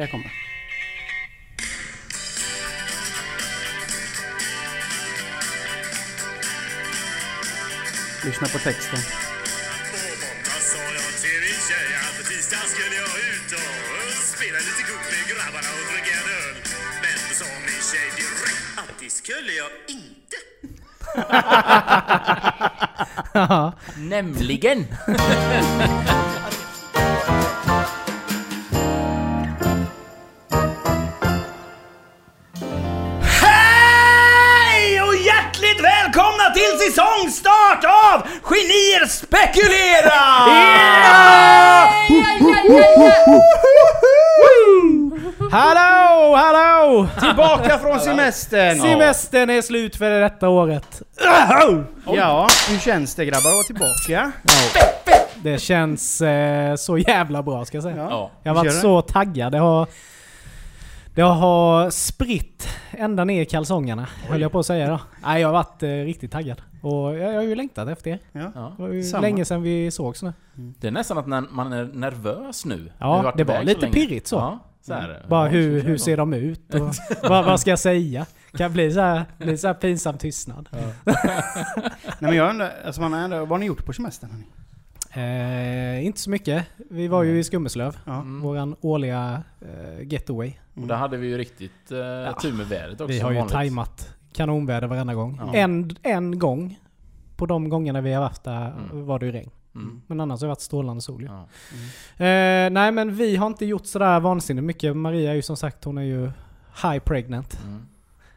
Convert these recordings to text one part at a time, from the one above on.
Här kommer det. Lyssna på texten. Måndag sa jag till min tjej att på tisdag skulle jag ut och spela lite kort med grabbarna och dricka en öl. Men då sa min tjej direkt att det skulle jag inte. Nämligen! Genier spekulerar! Hallå, hallå! Tillbaka från semestern! Semestern är slut för detta året. Ja, hur känns det grabbar att vara tillbaka? Det känns eh, så jävla bra ska jag säga. Ja. Jag har varit så taggad. Det har, det har spritt ända ner i kalsongerna, höll jag på att säga då. Nej, jag har varit eh, riktigt taggad. Och jag, jag har ju längtat efter er. Ja. Ja. Det var ju Samma. länge sedan vi sågs nu. Det är nästan att när man är nervös nu. Ja, det var lite länge. pirrigt så. Ja, så här. Bara Ja, hur, så hur så. ser de ut? Och vad, vad ska jag säga? Kan bli så här, bli så här pinsam tystnad. Nej men jag undrar, alltså man undrar, vad har ni gjort på semestern? hörni? Eh, inte så mycket. Vi var ju i Skummeslöv. Ja. Mm. Våran årliga eh, getaway. Och där hade vi ju riktigt eh, tur med vädret också. Vi har ju vanligt. tajmat kanonväder varenda gång. Ja. En, en gång på de gångerna vi har varit där Mm. var det ju regn. Mm. Men annars har det varit strålande sol ju. Ja. Eh, nej men vi har inte gjort sådär vansinnigt mycket. Maria är ju som sagt, hon är ju high pregnant.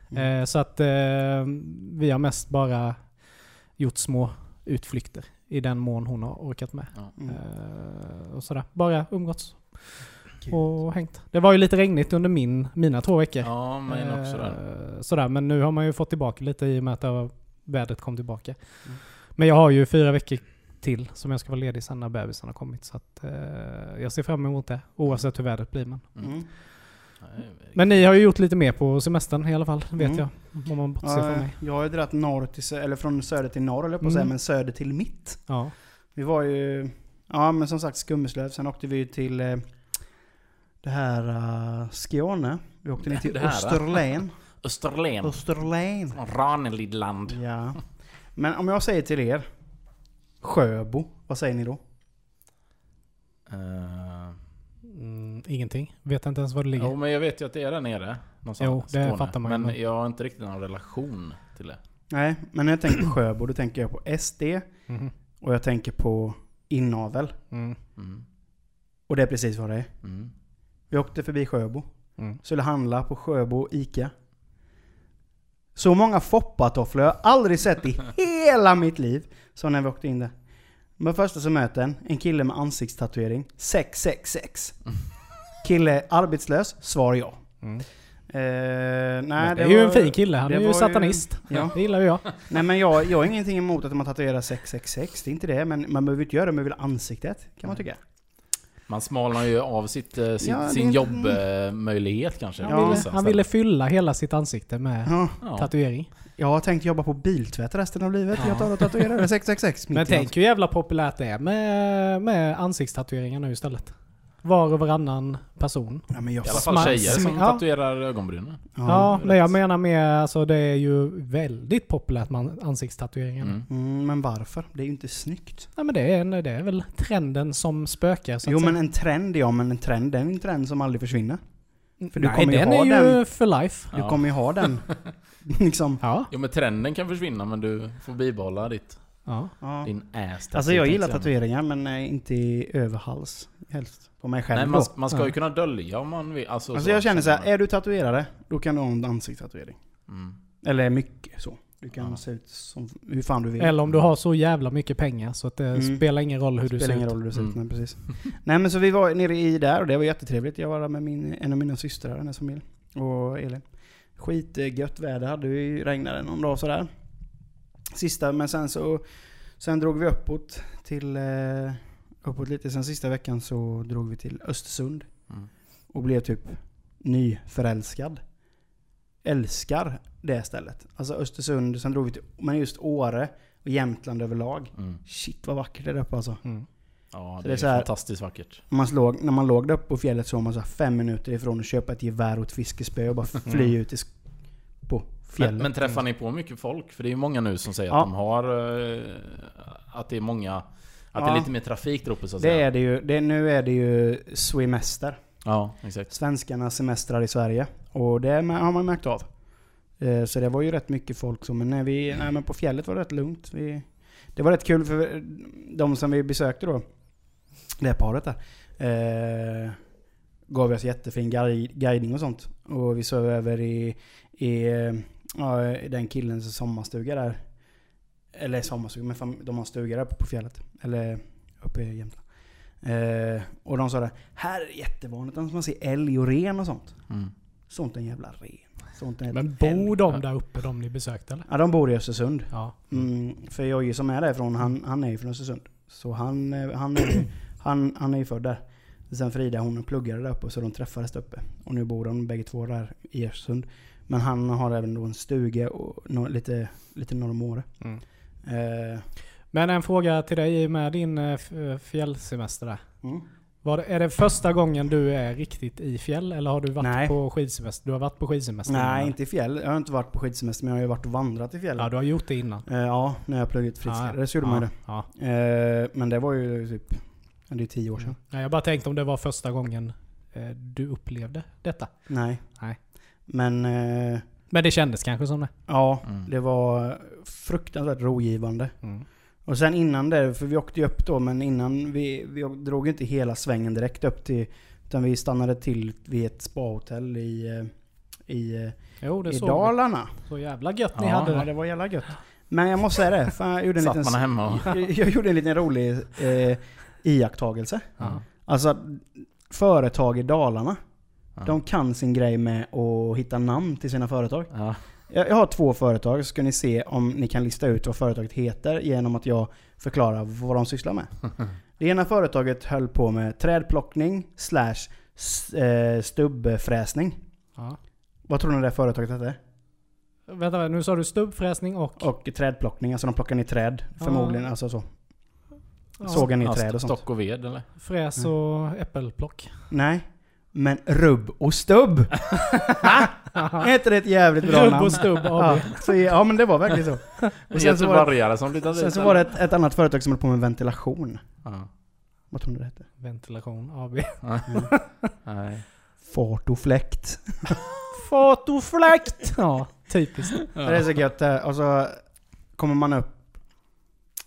Mm. Eh, så att eh, vi har mest bara gjort små utflykter. I den mån hon har orkat med. Ja. Mm. Eh, och sådär. Bara umgåtts och hängt. Det var ju lite regnigt under min, mina två veckor. ja, men också där. Eh, Sådär, men nu har man ju fått tillbaka lite i och med att var- vädret kom tillbaka. Mm. Men jag har ju fyra veckor till som jag ska vara ledig sen när bebisen har kommit. Så att, eh, jag ser fram emot det, oavsett hur vädret blir. Men. Mm. Mm. Men ni har ju gjort lite mer på semestern i alla fall, vet Mm. jag. Om man bortser från mig. jag har ju dragit norr till, eller från söder till norr, eller på att säga, Mm. men söder till mitt. Ja. Vi var ju, ja men som sagt Skummeslöv, sen åkte vi till eh, det här uh, Skåne. Vi åkte ner till Det här, Österlen. Österlen. Österlen. Ranelidland. Ja. Men om jag säger till er, Sjöbo, vad säger ni då? Uh, Mm, ingenting. Vet inte ens var det ligger. jo, men jag vet ju att det är där nere. Någonstans Jo, det Skåne. fattar man Men jag har inte riktigt någon relation till det. Nej, men när jag tänker på Sjöbo, då tänker jag på SD Mhm. och jag tänker på inavel. Mm. Mm. Och det är precis vad det är. Mm. Vi åkte förbi Sjöbo. Mm. Skulle handla på Sjöbo ICA. Så många foppatofflor har jag aldrig sett i hela mitt liv som när vi åkte in där. Men första som möter en, en kille med ansiktstatuering. 666. Kille arbetslös? Svar ja. Mm. Eh, nej, Men det är ju en fin kille, han det är ju satanist. Ja. Det gillar ju jag. Nej men jag, jag har ingenting emot att man tatuerar 666, det är inte det. Men man behöver inte göra det med hela ansiktet, kan man tycka. Man smalnar ju av sitt, eh, sitt, Ja, det sin inte- jobbmöjlighet kanske. Han, Ja. ville, Vissa han ville fylla hela sitt ansikte med Ja, tatuering. jag har tänkt jobba på biltvätt resten av livet. Ja. Jag tar och tatuerar 666 mitt Men tänk hur jävla populärt det är med, med ansiktstatueringar nu istället. Var och varannan person. Ja, men jag I alla fall tjejer som ja. tatuerar ögonbrynen. Ja, rätt. men jag menar med, alltså det är ju väldigt populärt med ansiktstatueringar. Mm. Mm, men varför? Det är ju inte snyggt. Nej men det är, en- det är väl trenden som spökar så att Jo säga. men en trend, ja men en trend, det är en trend som aldrig försvinner. för du Nej, kommer ju den ha är ju den. för life. Du Ja. kommer ju ha den. liksom. Ja. Jo men trenden kan försvinna men du får bibehålla ditt, ja. Ja. din ass Alltså jag gillar säga. tatueringar men eh, inte i överhals. Helst. På mig själv Nej då. man, man ska ju kunna dölja om man vill. Alltså, Alltså jag känner så här, är du tatuerare, då kan du ha en ansiktstatuering. Mm. Eller mycket så. Du kan Ja. se ut som hur fan du vill. Eller om du har så jävla mycket pengar så att det Mm. spelar ingen roll hur du spelar ser ingen ut. roll hur du ser ut, Mm. nej precis. nej men så vi var nere i där och det var jättetrevligt. Jag var där med min, en av mina systrar, hennes familj. Och Elin. Skitgött väder hade vi, regnade någon dag sådär. Sista, men sen så... Sen drog vi uppåt till... Eh, uppåt lite, sen sista veckan så drog vi till Östersund. Mm. Och blev typ nyförälskad. Älskar det stället. Alltså Östersund, sen drog vi till... Men just Åre och Jämtland överlag. Mm. Shit vad vackert det är där uppe alltså. Mm. Ja, det, det är är så här- fantastiskt vackert. När man, låg, när man låg där uppe på fjället så var man så här fem minuter ifrån att köpa ett gevär och ett fiskespö och bara fly ut i fjället. Men, men träffar ni på mycket folk? För det är ju många nu som säger Ja. att de har... eh, Att det är många... Att det Ja. är lite mer trafik där uppe så att det säga. är det ju. Det, nu är det ju swimester. Ja, exakt. Svenskarnas semestrar i Sverige. Och det har man märkt av. Eh, Så det var ju rätt mycket folk men, när vi, nej, men på fjället var det rätt lugnt. Vi, det var rätt kul för de som vi besökte då, det här paret där, eh, gav oss jättefin guide, guidning och sånt. Och vi sov över i, i, eh, i den killens sommarstuga där. Eller sommarstuga, men de har en stuga där uppe på fjället. Eller uppe i Jämtland. Eh, och de sa det, här är det jättevanligt att man ser älg och ren och sånt. Mm. Sånt en jävla ren. Sånt en Men älg. bor de där uppe, de ni besökte eller? Ja, de bor i Östersund. Ja. Mm, för Jojje som är därifrån, han, han är ju från Östersund. Så han, eh, han, är, ju- han, han är ju född där. Sen Frida hon pluggade där uppe så de träffades där uppe. Och nu bor de bägge två där i Östersund. Men han har även då en stuga och nå- lite, lite norr om Åre. Mm. Eh, Men en fråga till dig med din eh, eh, fjällsemester där. mm. Var det, är det första gången du är riktigt i fjäll eller har du varit Nej. på skidsemester? Du har varit på skidsemester innan, Nej, eller? inte i fjäll. Jag har inte varit på skidsemester men jag har ju varit och vandrat i fjällen. Ja, du har gjort det innan. Eh, ja, när jag pluggade till friskare så gjorde man ju ja. det. Eh, men det var ju typ, ja, det är tio år sedan. Ja, jag bara tänkte om det var första gången eh, du upplevde detta. Nej. Nej. Men eh, Men det kändes kanske som det. ja, Mm. det var fruktansvärt rogivande. Mm. Och sen innan det, för vi åkte ju upp då, men innan vi, vi drog inte hela svängen direkt upp till... Utan vi stannade till vid ett spahotell i, eh, i, eh, Jo, det i såg vi. Dalarna. Så jävla gött ni Ja, hade Ja, det. det var jävla gött. Men jag måste säga det, fan jag gjorde en Satt liten... man hemma och... jag, jag gjorde en liten rolig eh, iakttagelse. Ja. Alltså, företag i Dalarna, Ja. de kan sin grej med att hitta namn till sina företag. Ja. Jag, jag har två företag, så ska ni se om ni kan lista ut vad företaget heter genom att jag förklarar vad de sysslar med. Det ena företaget höll på med trädplockning slash eh, stubbfräsning. Ja. Vad tror ni det företaget hette? Vänta, nu sa du stubbfräsning och... Och trädplockning, alltså de plockar ner träd. Ja. Förmodligen, alltså så. ja, Sågar ner Ja, träd och sånt. Stock och ved eller? Fräs och äppelplock. Nej. Men rubb och stubb! Är inte det ett jävligt bra Rubb namn? och stubb Ja, så, ja men det var verkligen så. Och sen så var det, som sen så var det ett, ett annat företag som höll på med ventilation. Ja. Vad tror ni det hette? Ventilation AB. Nej. Fart och fläkt. Fotofläkt! Ja, typiskt. Det är så gött det. Och så kommer man upp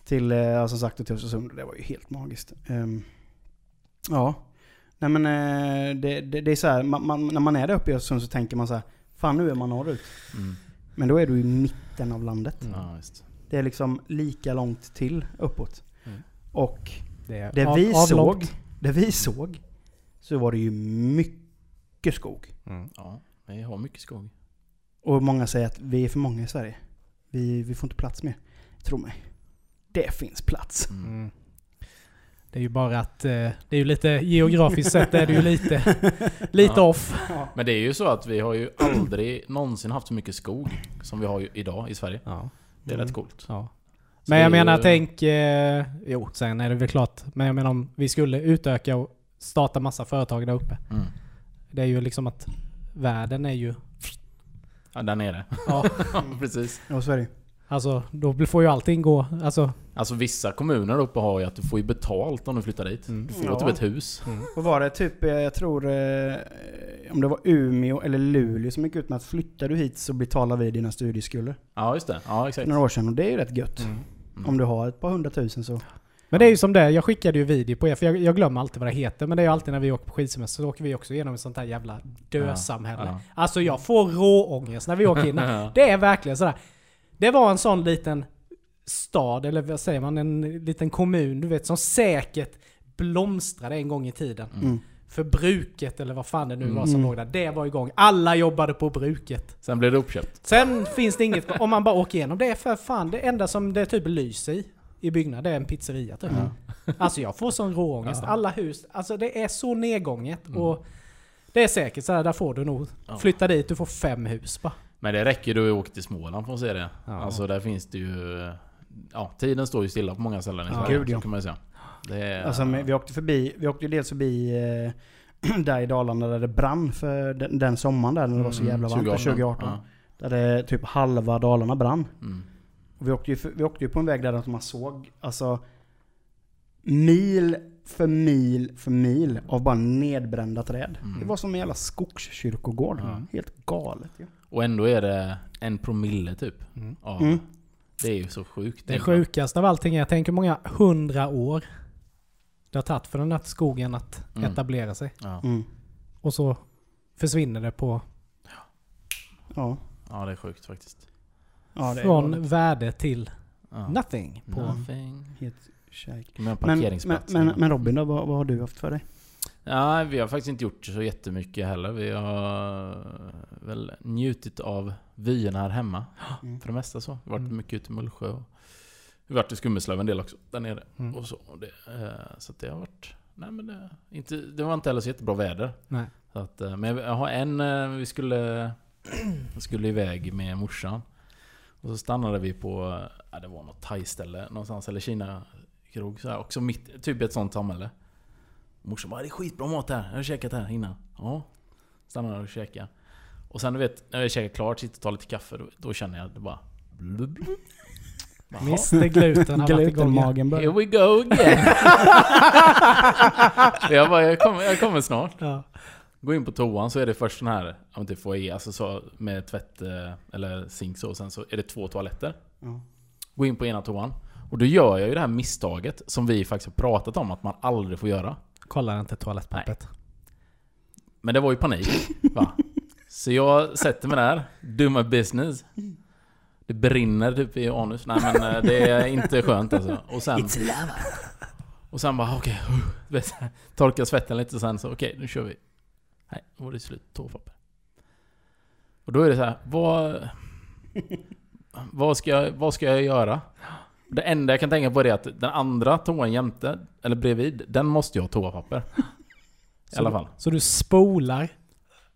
till, eh, ja, som sagt, till Östersund. Det var ju helt magiskt. Ehm, ja. Nej men eh, det, det, det är så här, man, man, när man är där uppe i Östersund så tänker man så här, fan nu är man norrut. Mm. Men då är du i mitten av landet. Ja, just. Det är liksom lika långt till uppåt. Mm. Och Det, det av- vi avlångt. såg, det vi såg, så var det ju mycket skog. Mm. Ja, vi har mycket skog. Och många säger att vi är för många i Sverige. Vi, vi får inte plats mer. Tro mig. Det finns plats. Det är ju bara att eh, det är ju lite geografiskt sett är det ju lite, lite Ja. off. Men det är ju så att vi har ju aldrig någonsin haft så mycket skog som vi har ju idag i Sverige. Ja. Det är Mm. rätt coolt. Ja. Men jag menar ju- tänk... Eh, jo, sen är det väl klart. Men jag menar om vi skulle utöka och starta massa företag där uppe. Mm. Det är ju liksom att världen är ju... Ja, där nere. Ja, Precis. Är det alltså då får ju allting gå. Alltså... Alltså vissa kommuner uppe har ju att du får ju betalt om du flyttar dit. Mm. Du får Ja. typ ett hus. Och var det typ, eh, jag tror, eh, om det var Umeå eller Luleå som gick ut med att flyttar du hit så betalar vi dina studieskulder. Ja, just det. Ja, exakt. några år sedan och det är ju rätt gött. Mm. Om du har ett par hundratusen så... Men det är ju som det, jag skickade ju video på er, för jag, jag glömmer alltid vad det heter. Men det är ju alltid när vi åker på skidsemester så åker vi också igenom ett sånt här jävla dösamhälle. Ja. Alltså jag får råångest när vi åker in. Ja. Det är verkligen sådär. Det var en sån liten stad, eller vad säger man, en liten kommun, du vet, som säkert blomstrade en gång i tiden. Mm. För bruket, eller vad fan det nu var Mm. som låg där, det var igång. Alla jobbade på bruket. Sen blir det uppköpt. Sen finns det inget, om man bara åker igenom, det är för fan det enda som det typ lyser i, i byggnad, det är en pizzeria typ. Alltså jag får sån råångest. Ja. Alla hus, alltså det är så nedgånget. Och det är säkert så här, där får du nog Ja. flytta dit, du får fem hus bara. Men det räcker du att åka till Småland för att se det. Ja. Alltså där finns det ju... Ja, tiden står ju stilla på många ställen i Ja. Sverige. Gud, ja. kan man säga. Är, Alltså, vi åkte förbi, vi åkte ju dels förbi eh, där i Dalarna där det brann för den, den sommaren där när det var så Mm, jävla varmt, 2018. 2018. Ja. Där det typ halva Dalarna brann. Mm. Och vi, åkte ju, vi åkte ju på en väg där att man såg alltså mil för mil för mil av bara nedbrända träd. Mm. Det var som en jävla skogskyrkogård. Ja. Helt galet ju. Och ändå är det en promille typ. Mm. Av, Mm. Det är ju så sjukt. Det sjukaste av allting är, jag tänker många hundra år det har tagit för den här skogen att Mm. etablera sig. Ja. Mm. Och så försvinner det på Ja. ja, det är sjukt faktiskt. ja, från galet. värde till Ja. nothing. På, Nothing. Helt käk. Men, men, men, men Robin då, vad, vad har du haft för dig? Ja, vi har faktiskt inte gjort så jättemycket heller. Vi har väl njutit av vyerna här hemma. Mm. För det mesta så. Vi har varit Mm. mycket ute i Mullsjö. Och vi har varit i Skummeslöv en del också. Där nere. Mm. Och så. Det, eh, så det har varit... Nej men det, inte, det var inte heller så jättebra väder. Nej. Så att, eh, men jag har en... eh, Vi skulle... skulle iväg med morsan. Och så stannade vi på... Ja, det var något thai-ställe någonstans. Eller Kina-krog. Också mitt, typ ett sånt samhälle. Morsan bara 'Det är skitbra mat här. Jag har käkat här innan' Ja. Stannade och käkade. Och sen du vet, när jag käkat klart, sitter och tar lite kaffe. Då, då känner jag det bara... Blub, blub. Mr Gluten har varit igång. igen. Glutenmagen Here börjar. we go again! jag bara, jag kommer, jag kommer snart. Ja. Gå in på toan så är det först den här, om inte foyer, alltså så med tvätt eh, eller zink så. Och sen så är det två toaletter. Ja. Gå in på ena toan. Och då gör jag ju det här misstaget som vi faktiskt har pratat om att man aldrig får göra. Kollar inte toalettpappret. Men det var ju panik. Va? Så jag sätter mig där, do my business. Det brinner typ i anus. Nej men eh, det är inte skönt alltså. Och sen... Och sen bara okej, okay, torka svetten lite och sen så okej, nu kör vi. Nej, då var det slut toapapper. Och då är det så här, vad... Vad ska, jag, vad ska jag göra? Det enda jag kan tänka på är att den andra toan jämte, eller bredvid, den måste ju ha toapapper. I alla fall. Så du spolar.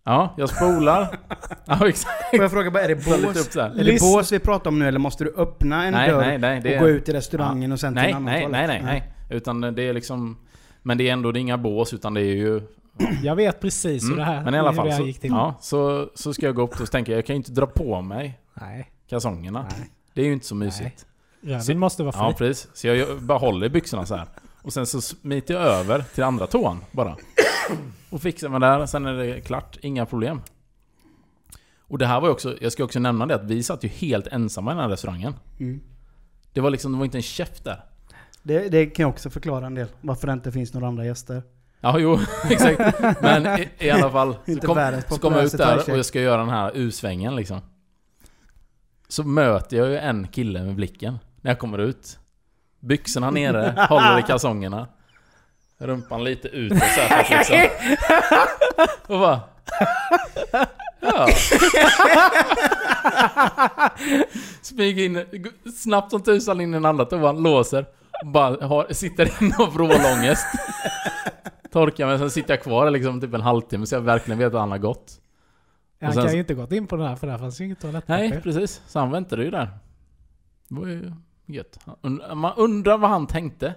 Ja, jag spolar. Ja, exakt. Får jag fråga bara, är det bås? Är det bås vi pratar om nu eller måste du öppna en Nej, dörr nej, nej. Det och gå är, ut i restaurangen och sen till nej, en annan nej, nej, toalett? nej, nej. Utan det är liksom... Men det är ändå det är inga bås utan det är ju... Jag vet precis hur Mm, det här men i alla fall så, gick till. ja, så, så ska jag gå upp och jag, jag kan ju inte dra på mig Nej. kalsongerna. Nej. Det är ju inte så mysigt. Röven Så- måste vara fri. Ja, precis. Så jag bara håller i byxorna så här. Och sen så smiter jag över till andra toan bara. Och fixar mig där, sen är det klart. Inga problem. Och det här var ju också, jag ska också nämna det att vi satt ju helt ensamma i den här restaurangen. Mm. Det var liksom, det var inte en chef där. Det, det kan jag också förklara en del. Varför det inte finns några andra gäster. Ja, jo, exakt. Men i, i alla fall. Så Inte kom, världens så kom jag ut där och jag ska göra den här U-svängen liksom. Så möter jag ju en kille med blicken när jag kommer ut. Byxorna nere, håller i kalsongerna. Rumpan lite ut och så här liksom. Och bara... Ja. Smyger in, snabbt som tusan in i den andra toan, låser. Bara har, sitter inne och vrålångest. Torkar mig, sen sitter jag kvar liksom typ en halvtimme så jag verkligen vet att han har gått. Han och sen- kan ju inte gått in på den här för där fanns ju inget toalettpapper. Nej, precis. Så han väntade ju där. Det var ju gött. Man undrar vad han tänkte.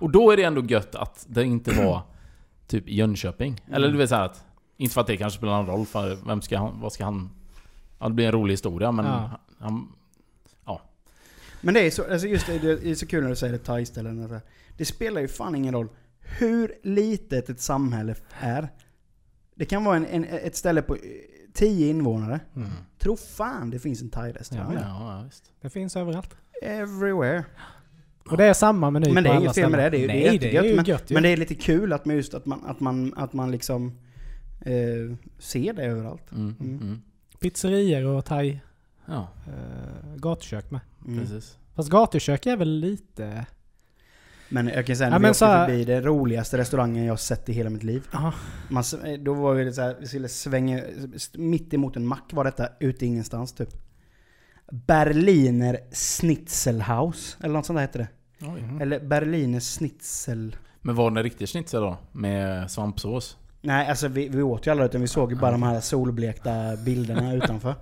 Och då är det ändå gött att det inte var typ i Jönköping. Eller du vet såhär att... Inte för att det kanske spelar någon roll för vem ska han... Vad ska han... Ja, det blir en rolig historia men... Ja. Han, Men det är så, alltså just det, det är så kul när du säger det thai-ställen. Det spelar ju fan ingen roll hur litet ett samhälle är. Det kan vara en, en, ett ställe på eh, 10 invånare. Mm. Tro fan det finns en thai-restaurang ja, där. ja, visst. Det finns överallt. Everywhere. Och det är samma meny Men det är inget fel med det, det är, ju- det är Nej, det är jättegött. ju men, gött men det är lite kul att man just att man, att man, att man liksom eh, ser det överallt. Mm, Mm. mm. Pizzerior och thai Ja, eh, gatukök med. Mm. precis. Fast gatukök är väl lite... Men jag kan säga Ja, när vi men åkte så här- förbi den roligaste restaurangen jag sett i hela mitt liv. Ja. Man, s- då var det så här, vi skulle svänga, mitt emot en mack var detta, ute i ingenstans typ. Berliner Schnitzelhaus, eller något sånt där heter det. Oj. Mm. Eller Berliner Schnitzel... Men var det en riktig schnitzel då? Med svampsås? Nej, alltså vi, vi åt ju aldrig utan vi såg ju bara de här solblekta bilderna utanför.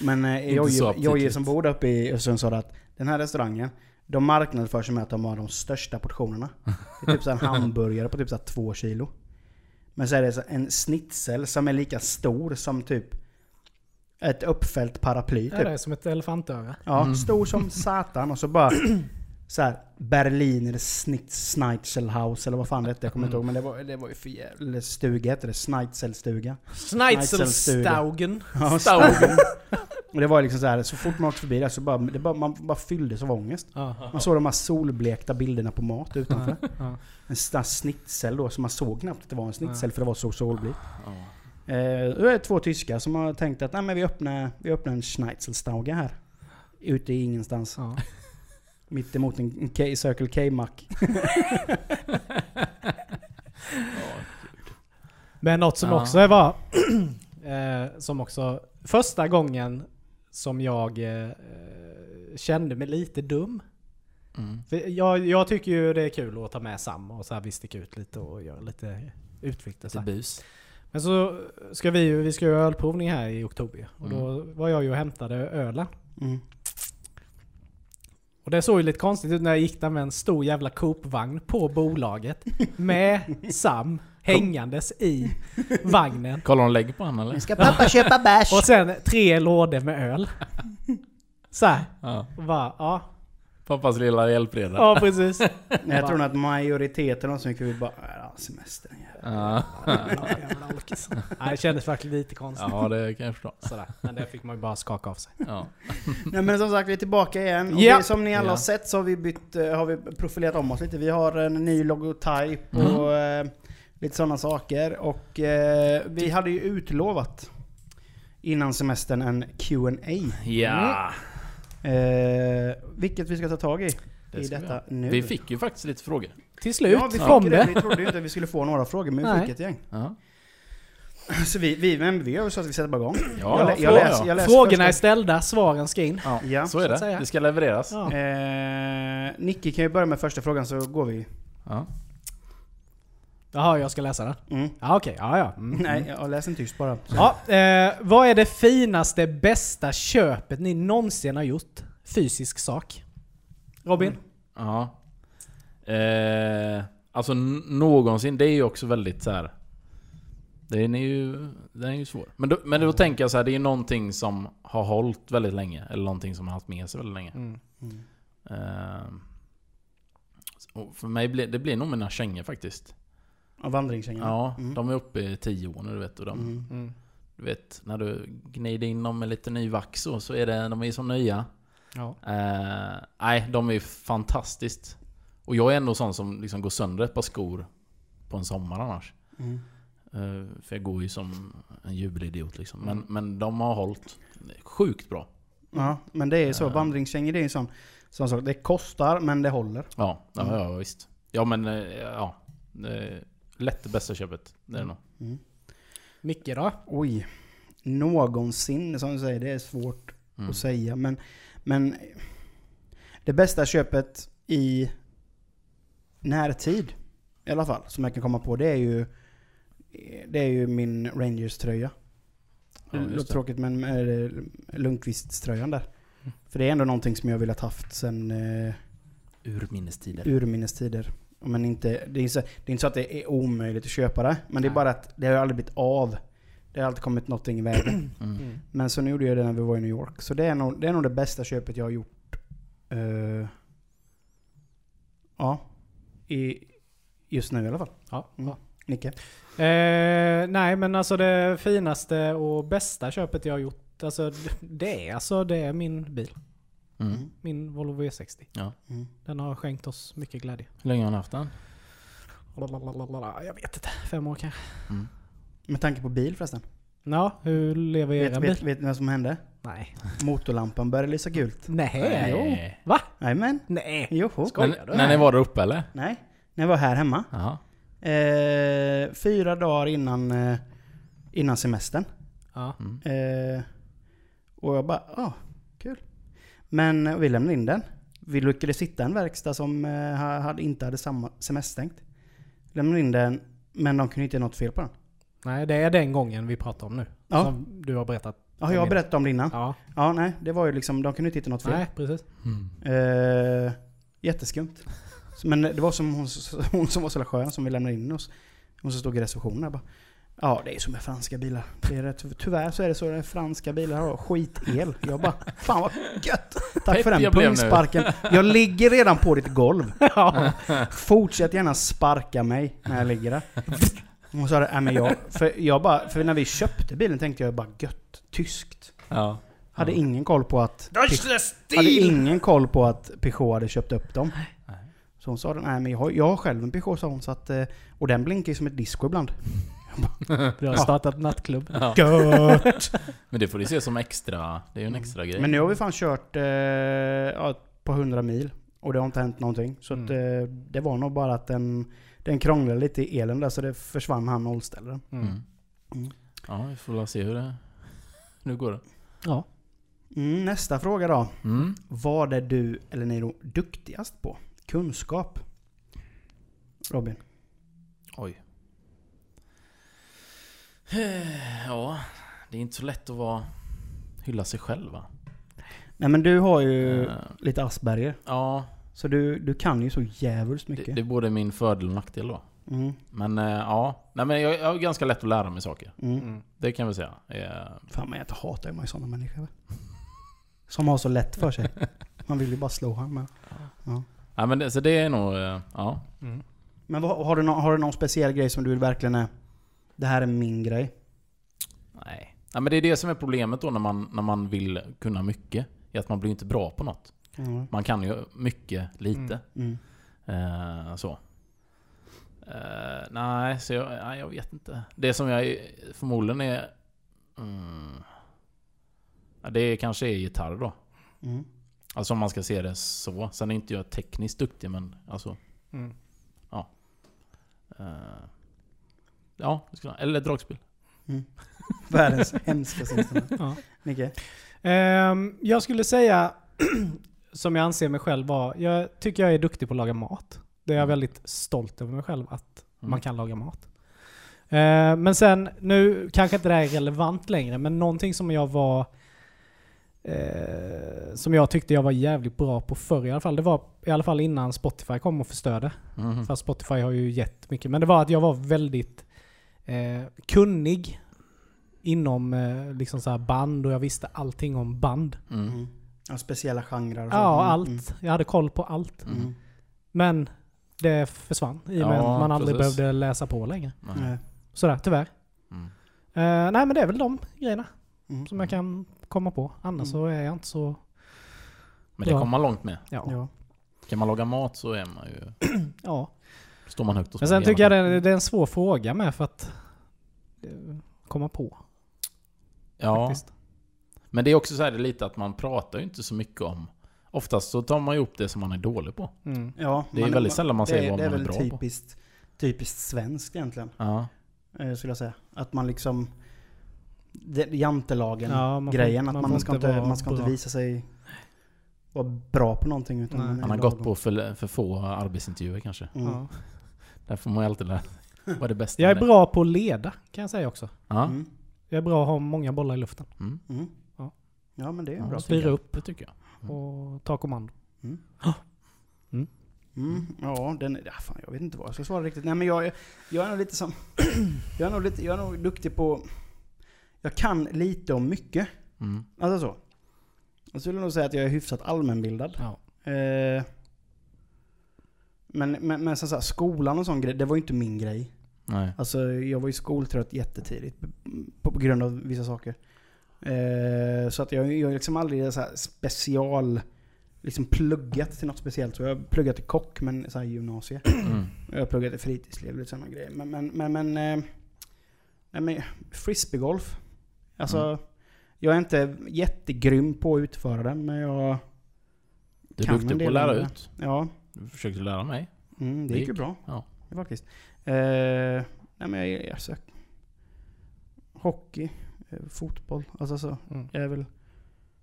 Men eh, Jojje-. Jojje som bor där uppe i Östersund sa att den här restaurangen, De marknadsför sig med att de har de största portionerna. Det är typ så en hamburgare på typ så två kilo. Men så är det så en snitsel som är lika stor som typ ett uppfällt paraply. Ja, Typ. det är som ett elefantöra. Ja, stor som satan och så bara så här Berliner Snitz Schneitzelhaus eller vad fan det hette, jag kommer inte ihåg. Men det var, det var ju för jävla stuga hette det, Schneitzelstuga. Schneitzelstaugen. Ja, Staugen. Och det var liksom så här, så fort man åkte förbi där så bara, det bara, man bara fylldes av ångest. Ja. Man såg de här solblekta bilderna på mat utanför. Ja. En sån snitsel då, så man såg knappt att det var en snitsel för det var så solblekt. Eh, då är det två tyskar som har tänkt att Nej, men vi, öppnar, vi öppnar en Schneitzelstauga här. Ute i ingenstans. Ja. Mitt emot en K- Circle K-mack. Men något som Ja. också var... eh, som också... Första gången som jag eh, kände mig lite dum. Mm. För jag, jag tycker ju det är kul att ta med Sam och så här vi sticker ut lite och göra lite utflykter. Så Lite här. bus. Men så ska vi ju, vi ska göra ölprovning här i oktober. Och då var jag ju och hämtade ölen. Mm. Och det såg ju lite konstigt ut när jag gick där med en stor jävla Coop-vagn på bolaget. Med Sam hängandes i vagnen. Kollar de lägg på honom eller? Ska pappa köpa bärs? Och sen tre lådor med öl. Så här. Ja. Och bara, ja. Pappas lilla hjälpreda. Ja precis. Nej, jag tror att majoriteten av som vill bara ja, semestern. Ja. Ja. Jävla alkis. Nej, det kändes verkligen lite konstigt. ja, det kan jag förstå. Sådär. Men det fick man ju bara skaka av sig. Ja. Nej men som sagt, vi är tillbaka igen. Och Ja. vi, som ni alla har sett så har vi, bytt, eh, har vi profilerat om oss lite. Vi har en ny logotyp Mm. och eh, lite sådana saker. Och eh, vi hade ju utlovat innan semestern en Q&A ja. eh, Vilket vi ska ta tag i. Det I vi detta göra. nu. Vi fick ju faktiskt lite frågor. Till slut Ja, vi fick kom det. det. Vi trodde ju inte att vi skulle få några frågor, men vi Nej. fick ett gäng. Ja. Så vi, vi, men vi gör så att vi sätter bara igång. Ja, jag, jag, läser, ja. jag läser Frågorna är ställda, svaren ska in. Ja, Ja, så så är att säga. det. Det ska levereras. Ja. Eh, Nicky kan ju börja med första frågan så går vi. Ja. Jaha, jag ska läsa den? Mm. Ja okej, ja ja. Mm. Nej, jag läser en tyst bara. Ja, eh, vad är det finaste, bästa köpet ni någonsin har gjort? Fysisk sak. Robin? Mm. Ja. Eh, alltså någonsin, det är ju också väldigt så här. Den är ju, den är ju svår. Men då, men då tänker jag så här, det är ju någonting som har hållit väldigt länge. Eller någonting som har haft med sig väldigt länge. Mm. Eh, och för mig blir det blir nog mina kängor faktiskt. Och vandringskängan. Ja, Mm. de är uppe i 10 år nu du vet. Och de, Mm. Mm. du vet, när du gnider in dem med lite ny vax och så är det, de är så nya. Ja. Eh, nej, de är ju fantastiskt. Och jag är ändå sån som liksom går sönder ett par skor på en sommar annars. Mm. Eh, för jag går ju som en jubelidiot liksom. Men, Mm. men de har hållit sjukt bra. Ja, men det är ju så. Ja. Vandringskängor det är ju sån, sån sak. Det kostar, men det håller. Ja, ja, Mm. ja visst. Ja men, eh, ja. Eh, lätt det bästa köpet. Det är det nog. Mm. Micke då? Oj. Någonsin, som du säger, det är svårt Mm. att säga. Men, men det bästa köpet i närtid, i alla fall, som jag kan komma på, det är ju det är ju min Rangers-tröja. Ja, det låter tråkigt men med Lundqvist-tröjan där. För det är ändå någonting som jag velat haft sen eh, Urminnestider. urminnes tider. Men inte, det, är så, det är inte så att det är omöjligt att köpa det. Men det är Nej. bara att det har aldrig blivit av. Det har alltid kommit någonting i vägen. Mm. Men så nu gjorde jag det när vi var i New York. Så det är nog det, är nog det bästa köpet jag har gjort. eh, ja. I, just nu i alla fall. Ja. Mm. Nicke? Eh, nej men alltså det finaste och bästa köpet jag har gjort, alltså det är alltså det är min bil. Mm. Min Volvo V60. Mm. Den har skänkt oss mycket glädje. Hur länge har ni haft den? Jag vet inte, fem år kanske. Mm. Med tanke på bil förresten. Ja, hur lever era Vet, bil? vet, vet ni vad som hände? Nej. Motorlampan började lysa gult. Nej. Jo. Nej. Va? Jajamän. Nej. Joho. Skojar du? när ni var där uppe eller? Nej. När jag var här hemma. Jaha. Eh, fyra dagar innan, eh, innan semestern. Ja. Mm. Eh, och jag bara, ja, kul. Men eh, vi lämnade in den. Vi lyckades hitta en verkstad som eh, ha- hade, inte hade samma semesterstängt. Lämnade in den, men de kunde inte hitta något fel på den. Nej, det är den gången vi pratar om nu. Ja. Som du har berättat. Ja, jag har berättat om det innan. Ja. Ja, nej, det var ju liksom, de kunde inte hitta något fel. Nej, precis. Mm. Eh, Jätteskumt. Men det var som hon, hon som var så skön som vi lämnade in oss. Hon som stod i receptionen bara. Ja, det är som med franska bilar. Det är rätt, tyvärr så är det så att franska bilar har skitel. Jag bara, fan vad gött! Tack för den pungsparken. Jag ligger redan på ditt golv. Ja. Fortsätt gärna sparka mig när jag ligger där. Hon sa det, nej men jag, för jag bara, för när vi köpte bilen tänkte jag bara gött, tyskt. Ja. Hade Ja. ingen koll på att... Hade ingen koll på att Peugeot hade köpt upp dem. Nej. Så hon sa det, nej men jag har, jag har själv en Peugeot sa hon, så att, eh, och den blinkar ju som ett disco ibland. Du har startat nattklubb. Ja. Gött! Men det får du se som extra, det är ju en extra grej. Men nu har vi fan kört eh, ja, par hundra mil. Och det har inte hänt någonting. Så att, eh, det var nog bara att den, den krånglade lite i elen där så det försvann han nollställaren. Mm. Mm. Mm. Ja, vi får väl se hur det... Nu går det. Ja. Mm, nästa fråga då. Mm. Vad är du eller ni duktigast på? Kunskap? Robin? Oj. Ja, det är inte så lätt att vara... Hylla sig själv va? Nej men du har ju Eh, lite Asperger. Ja, Så du, du kan ju så jävligt det, mycket. det är både min fördel och nackdel då. Mm, Men eh, ja, nej men jag, jag har ganska lätt att lära mig saker. mm. Mm. Det kan vi säga. Eh, Fan men jag hatar ju mig sådana människor. Som har så lätt för sig. Man vill ju bara slå honom med. Nej men det, så det är nog, eh, ja. Mm. Men vad, har, du någon, har du någon speciell grej som du verkligen är... Det här är min grej. Nej. nej. men det är det som är problemet då när man, när man vill kunna mycket. Är att man blir inte bra på något. Mm. Man kan ju mycket lite. Mm. Eh, så. Eh, nej, så jag, nej, jag vet inte. Det som jag förmodligen är... Mm, ja, det kanske är gitarr då. Mm. Alltså om man ska se det så. Sen är inte jag tekniskt duktig men alltså... Mm. ja, det skulle, eller dragspel. Världens hemskaste instrument. Ja. Nicke? Ehm, jag skulle säga, som jag anser mig själv vara, jag tycker jag är duktig på att laga mat. Det är jag Mm. väldigt stolt över mig själv, att Mm. man kan laga mat. Ehm, men sen, nu kanske inte det här är relevant längre, men någonting som jag var eh, som jag tyckte jag var jävligt bra på förr i alla fall. Det var i alla fall innan Spotify kom och förstörde. Mhm. Fast Spotify har ju gett mycket. Men det var att jag var väldigt eh, kunnig inom eh, liksom så här band och jag visste allting om band. Mm. Mm. Ja, speciella genrer och. Ja, Mm, allt. Jag hade koll på allt. Mm. Mm. Men det försvann i och med Ja, att man aldrig precis. behövde läsa på längre. Nej. Sådär, tyvärr. Mm. Eh, nej men det är väl de grejerna Mm. som jag kan komma på. Annars så är jag inte så... Men det kommer man långt med. Ja. Ja. Kan man laga mat så är man ju... ja. Står man högt och Men sen tycker jag det, det är en svår fråga med för att eh, komma på. Ja, Faktiskt. Men det är också så här det är lite att man pratar ju inte så mycket om... Oftast så tar man ju upp det som man är dålig på. Mm. ja Det är man- väldigt sällan man det säger är- vad Det är man är väl bra på. typiskt, typiskt svenskt egentligen. Ja. eh, Skulle jag säga. Att man liksom... det- Jantelagen Ja, man. Att man man, ska inte inte, vara man ska inte visa sig vara bra på någonting. Utan Nej. man är Han har lagom. gått på för, för få arbetsintervjuer kanske. Mm. Ja. Där får man ju alltid lära vad är det bästa Jag är det. bra på att leda kan jag säga också. Ja. Mm. Jag är bra att ha många bollar i luften. Mm. Mm. Ja. Men det är Ja, bra. styra upp. Det tycker jag. Och ta kommando. Mm, ja, den, ja, fan, jag vet inte vad jag ska svara riktigt. Nej men jag, jag är nog lite som... jag, är nog lite, jag är nog duktig på... Jag kan lite om mycket. Mm. Alltså så. Jag skulle nog säga att jag är hyfsat allmänbildad. Ja. Eh, men, men, men så, så här, skolan och sån grej, det var ju inte min grej. Nej. Alltså jag var ju skoltrött jättetidigt på, på grund av vissa saker. Eh, så att jag jag har liksom aldrig så special... Liksom pluggat till något speciellt. Så jag har pluggat till kock, men så här gymnasie. Mm. Jag har pluggat till fritidsliv och sådana grejer. Men, men, men, men, eh, nej, men frisbeegolf. Alltså, Mm. jag är inte jättegrym på att utföra den, men jag... Du är Kan duktig på att lära ut. Ja, Du försökte lära mig. mm, det Det gick ju bra. Ja. Faktiskt. Eh, nej men jag är alltså, Hockey, fotboll, alltså så. Mm. Jag är väl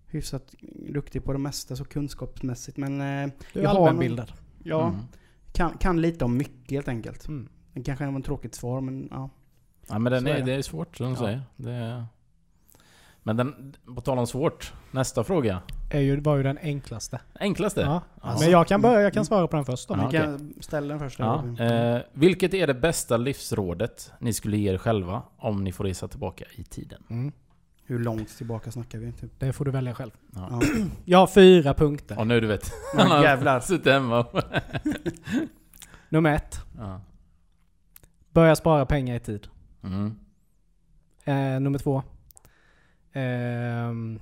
hyfsat duktig på det mesta så kunskapsmässigt. Men eh, Du är Jag har allmänbildad. ja, Mm. kan, kan lite om mycket helt enkelt. Mm. Det kanske var ett tråkigt svar men ja. Ja, men den är är, det. det är svårt som du Ja. säger. Det är... Men den, på tal om svårt. Nästa fråga. Är ju, var ju den enklaste. Enklaste? Ja. Ja. Men jag kan börja, jag kan svara på den först då. Ja, kan ställa den först. Ja. Eh, vilket är det bästa livsrådet ni skulle ge er själva om ni får resa tillbaka i tiden? Mm. Hur långt tillbaka snackar vi? Typ? Det får du välja själv. Ja. Ja. Jag har fyra punkter. Och nu du vet. Han Ja, har jävlar. suttit hemma. Nummer ett. ja. Börja spara pengar i tid. mm. Eh, nummer två. Ehm,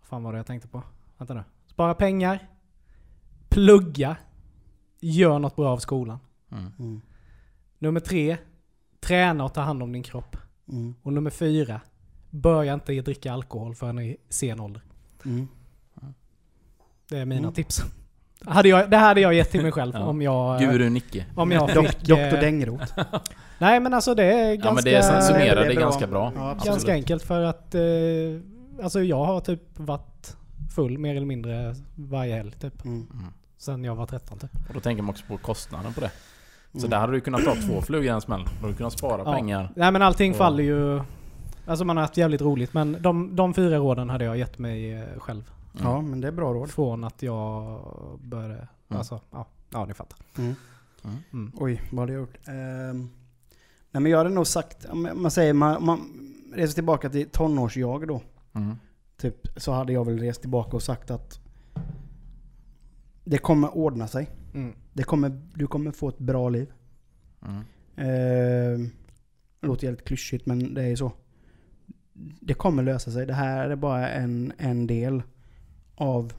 vad fan var det jag tänkte på? Vänta nu. Spara pengar. Plugga. Gör något bra av skolan. Mm. Mm. Nummer tre. Träna och ta hand om din kropp. Mm. Och nummer fyra. Börja inte dricka alkohol förrän i sen ålder. Mm. Det är mina Mm. tips. Hade jag, det hade jag gett till mig själv Ja. om jag... eh, Guru Nicke. Om jag fick... Doktor eh, Dängroth. Nej men alltså det är ganska... Ja men det är- summerar det är det bra. ganska bra. Ja. Ganska enkelt för att... Eh, alltså jag har typ varit full mer eller mindre varje helg typ. Mm. Mm. Sen jag var 13 typ. Och då tänker man också på kostnaden på det. Så Mm. där hade du kunnat ta två flugor i en smäll. Då hade du kunnat spara Ja. pengar. Nej men allting Och- faller ju... Alltså man har haft jävligt roligt men de, de fyra råden hade jag gett mig eh, själv. Mm. Ja, men det är bra råd. Från att jag började... Alltså, ja. Ja, ni fattar. Mm. Mm. Mm. Oj, vad hade jag gjort? Ehm, nej men jag hade nog sagt, man säger, man, man reser tillbaka till tonårsjag då. Mm. Typ, så hade jag väl rest tillbaka och sagt att det kommer ordna sig. Mm. Det kommer, du kommer få ett bra liv. Mm. Ehm, det låter jävligt klyschigt men det är ju så. Det kommer lösa sig. Det här är bara en, en del av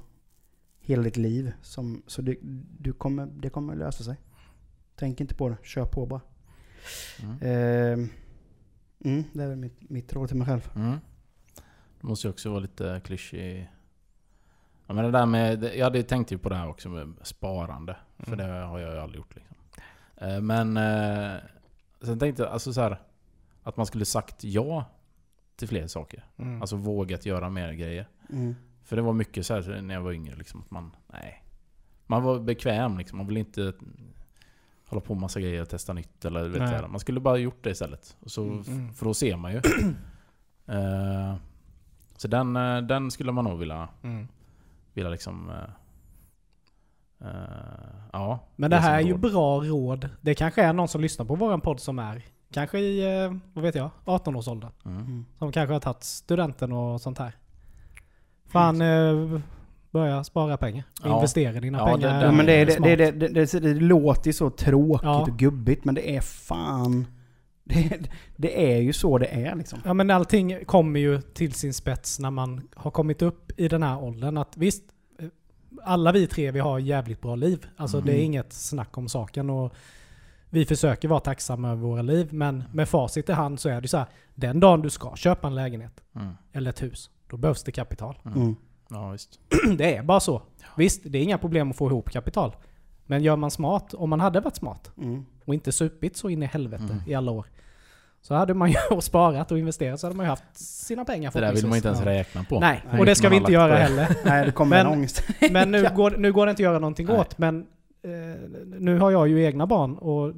hela ditt liv. Som, så det, du kommer, det kommer lösa sig. Tänk inte på det. Kör på bara. Mm. Ehm, mm, det är väl mitt, mitt råd till mig själv. Mm. Det måste ju också vara lite klyschig. Ja, men det där med, jag hade tänkt ju på det här också med sparande. För Mm. det har jag ju aldrig gjort liksom. Eh, Men eh, sen tänkte jag alltså så här, att man skulle sagt ja till fler saker. Mm. Alltså vågat göra mer grejer. Mm. För det var mycket så här när jag var yngre liksom att man, nej. Man var bekväm liksom. Man ville inte hålla på med massa grejer och testa nytt eller vet jag. Man skulle bara gjort det istället. Och så, Mm. För då ser man ju. Eh, så den, eh, den skulle man nog vilja, Mm. vilja liksom... eh, eh, ja. Men det som här är ju råd. bra råd. Det kanske är någon som lyssnar på våran podd som är kanske i, vad vet jag, 18-årsåldern. Mm. Mm. Som kanske har tagit studenten och sånt här. Fan, eh, börja spara pengar. Ja. Investera dina Ja, pengar. det- Ja, men det, är- det, smart. det, det, det, det, det låter ju så tråkigt Ja. och gubbigt men det är fan... Det, det är ju så det är liksom. Ja men allting kommer ju till sin spets när man har kommit upp i den här åldern. Att visst, eh, alla vi tre vi har jävligt bra liv. Alltså det är Mm. inget snack om saken. Och vi försöker vara tacksamma över våra liv. Men med facit i hand så är det så här. Den dagen du ska köpa en lägenhet Mm. eller ett hus. Då behövs det kapital. Mm. Ja, visst. Det är bara så. Visst, det är inga problem att få ihop kapital. Men gör man smart, om man hade varit smart Mm. och inte supit så in i helvete Mm. i alla år. Så hade man ju sparat och investerat så hade man ju haft sina pengar Det där vill man inte ens räkna på. Nej, Nej, och det ska vi inte göra på det. heller. Nej, det kommer Men- en ångest. Men nu Ja. går, nu går det inte att göra någonting Nej. åt. Men eh, nu har jag ju egna barn och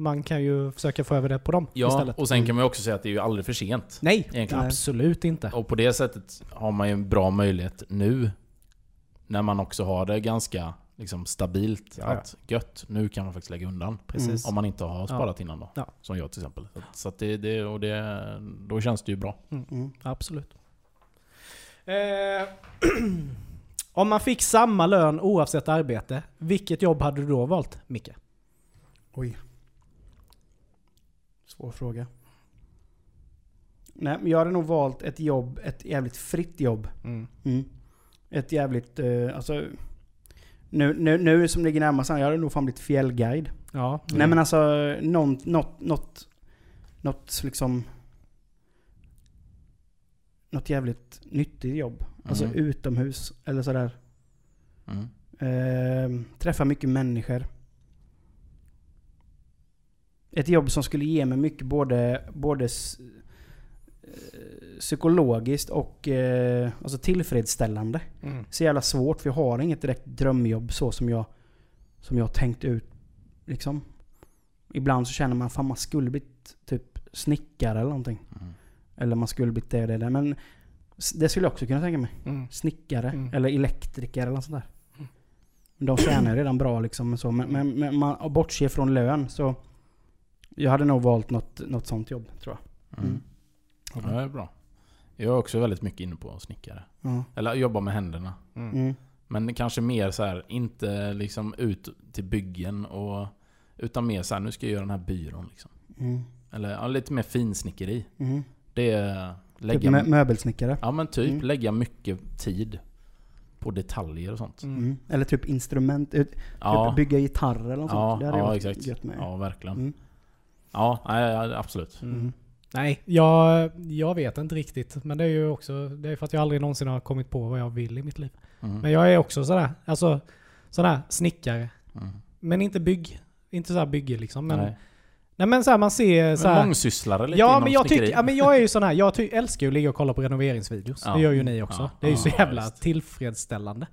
man kan ju försöka få över det på dem Ja, istället. och sen kan man ju också säga att det är ju aldrig för sent. Nej, Egentligen. absolut inte. Och på det sättet har man ju en bra möjlighet nu. När man också har det ganska liksom, stabilt. Ja, ja. Att gött, nu kan man faktiskt lägga undan. Precis. Om man inte har sparat innan då. Ja. Som jag till exempel. Så, det, det, och det, då känns det ju bra. Mm. Absolut. Eh, om man fick samma lön oavsett arbete, vilket jobb hade du då valt, Micke? Oj. Svår fråga. Nej, men jag hade nog valt ett jobb, ett jävligt fritt jobb. Mm. Ett jävligt, eh, alltså... Nu, nu, nu som ligger närmast, jag hade nog fan blivit fjällguide. Ja. Nej men alltså, någon, något, något, något liksom... Något jävligt nyttigt jobb. Alltså Mm. utomhus, eller sådär. Mm. Eh, träffa mycket människor. Ett jobb som skulle ge mig mycket både, både eh, psykologiskt och eh, alltså tillfredsställande. Mm. Så jävla svårt för jag har inget direkt drömjobb så som jag, som jag har tänkt ut. Liksom. Ibland så känner man fan man skulle blivit typ snickare eller någonting. Mm. Eller man skulle blivit det och det där. Men det skulle jag också kunna tänka mig. Mm. Snickare Mm. eller elektriker eller något sånt där. Men De tjänar ju redan bra liksom. Så. Men, men, men man bortser från lön så... Jag hade nog valt något, något sånt jobb tror jag. Mm. Mm. Ja, det är bra. Jag är också väldigt mycket inne på snickare. Ja. Eller jobba med händerna. Mm. Men kanske mer så här, inte liksom ut till byggen och... Utan mer så här, nu ska jag göra den här byrån liksom. Mm. Eller ja, lite mer finsnickeri. Mm. Det är... Typ Lägga, mö- möbelsnickare. ja men typ, Mm. lägga mycket tid på detaljer och sånt. Mm. Eller typ instrument. Typ Ja, bygga gitarrer eller något ja, sånt. Det hade jag ja varit exakt. gött med. Ja, verkligen. Ja, nej, ja, absolut. Mm. Nej, jag, jag vet inte riktigt. Men det är ju också det är för att jag aldrig någonsin har kommit på vad jag vill i mitt liv. Mm. Men jag är också sådär, alltså sådär snickare. Mm. Men inte bygg. Inte sådär bygge liksom. Men, nej. nej. men såhär man ser Men såhär. mångsysslare lite Ja men jag snickeri. tycker, ja, men jag är ju sån här, jag älskar ju att ligga och kolla på renoveringsvideos. Ja. Det gör ju ni också. Ja. Det är ju så Ja, jävla visst. tillfredsställande.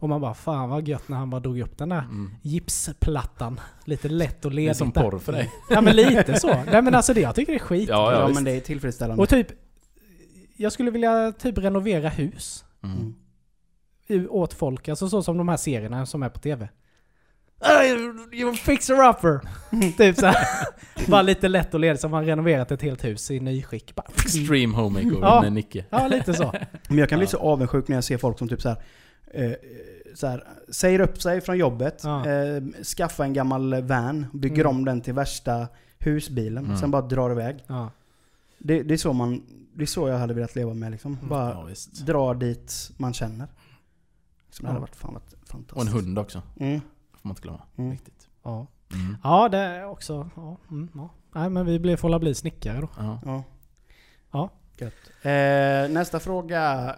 Och man bara, fan vad gött när han bara drog upp den där Mm. gipsplattan. Lite lätt och Det är ledigt som porr för dig. Ja men lite så. Nej men alltså det, jag tycker det är skit. Ja, Ja, ja, men det är tillfredsställande. Och typ, jag skulle vilja typ renovera hus. Mm. Mm. åt folk. Alltså så som de här serierna som är på TV. You're a fixer-upper! typ såhär. Bara lite lätt och ledigt som man renoverat ett helt hus i nyskick. Bara, Extreme home makeover Ja. med Nicke. ja, lite så. Men jag kan bli Ja. så avundsjuk när jag ser folk som typ så här, eh, så här säger upp sig från jobbet, Ja. eh, skaffar en gammal van, bygger Mm. om den till värsta husbilen, Mm. sen bara drar iväg. Ja. Det, det, är så man, det är så jag hade velat leva med liksom. Bara Ja, dra dit man känner. Så det hade varit fan varit fantastiskt. Och en hund också. Mm. Får man inte glömma. Mm. Viktigt. Ja. Mm. ja, det är också... Ja, mm, ja. Nej men vi får la bli snickare då. Ja. Ja. Eh, nästa fråga.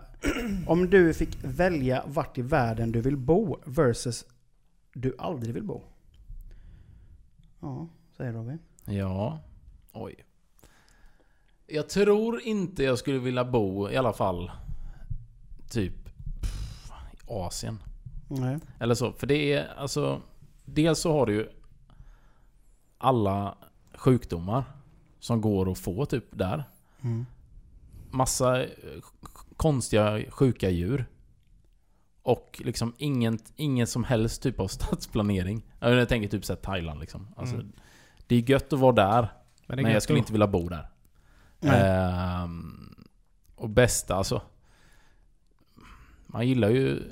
Om du fick välja vart i världen du vill bo versus du aldrig vill bo. Ja, säger Robin. ja. Oj. Jag tror inte jag skulle vilja bo i alla fall typ pff, i Asien. Nej. Eller så. För det är alltså... Dels så har du ju alla sjukdomar som går att få typ där. Mm. Massa eh, konstiga sjuka djur. Och liksom ingen, ingen som helst typ av stadsplanering. Jag tänker typ såhär Thailand liksom. Alltså, Mm. Det är gött att vara där. Men, Men jag skulle att- inte vilja bo där. Ehm, och bästa alltså. Man gillar ju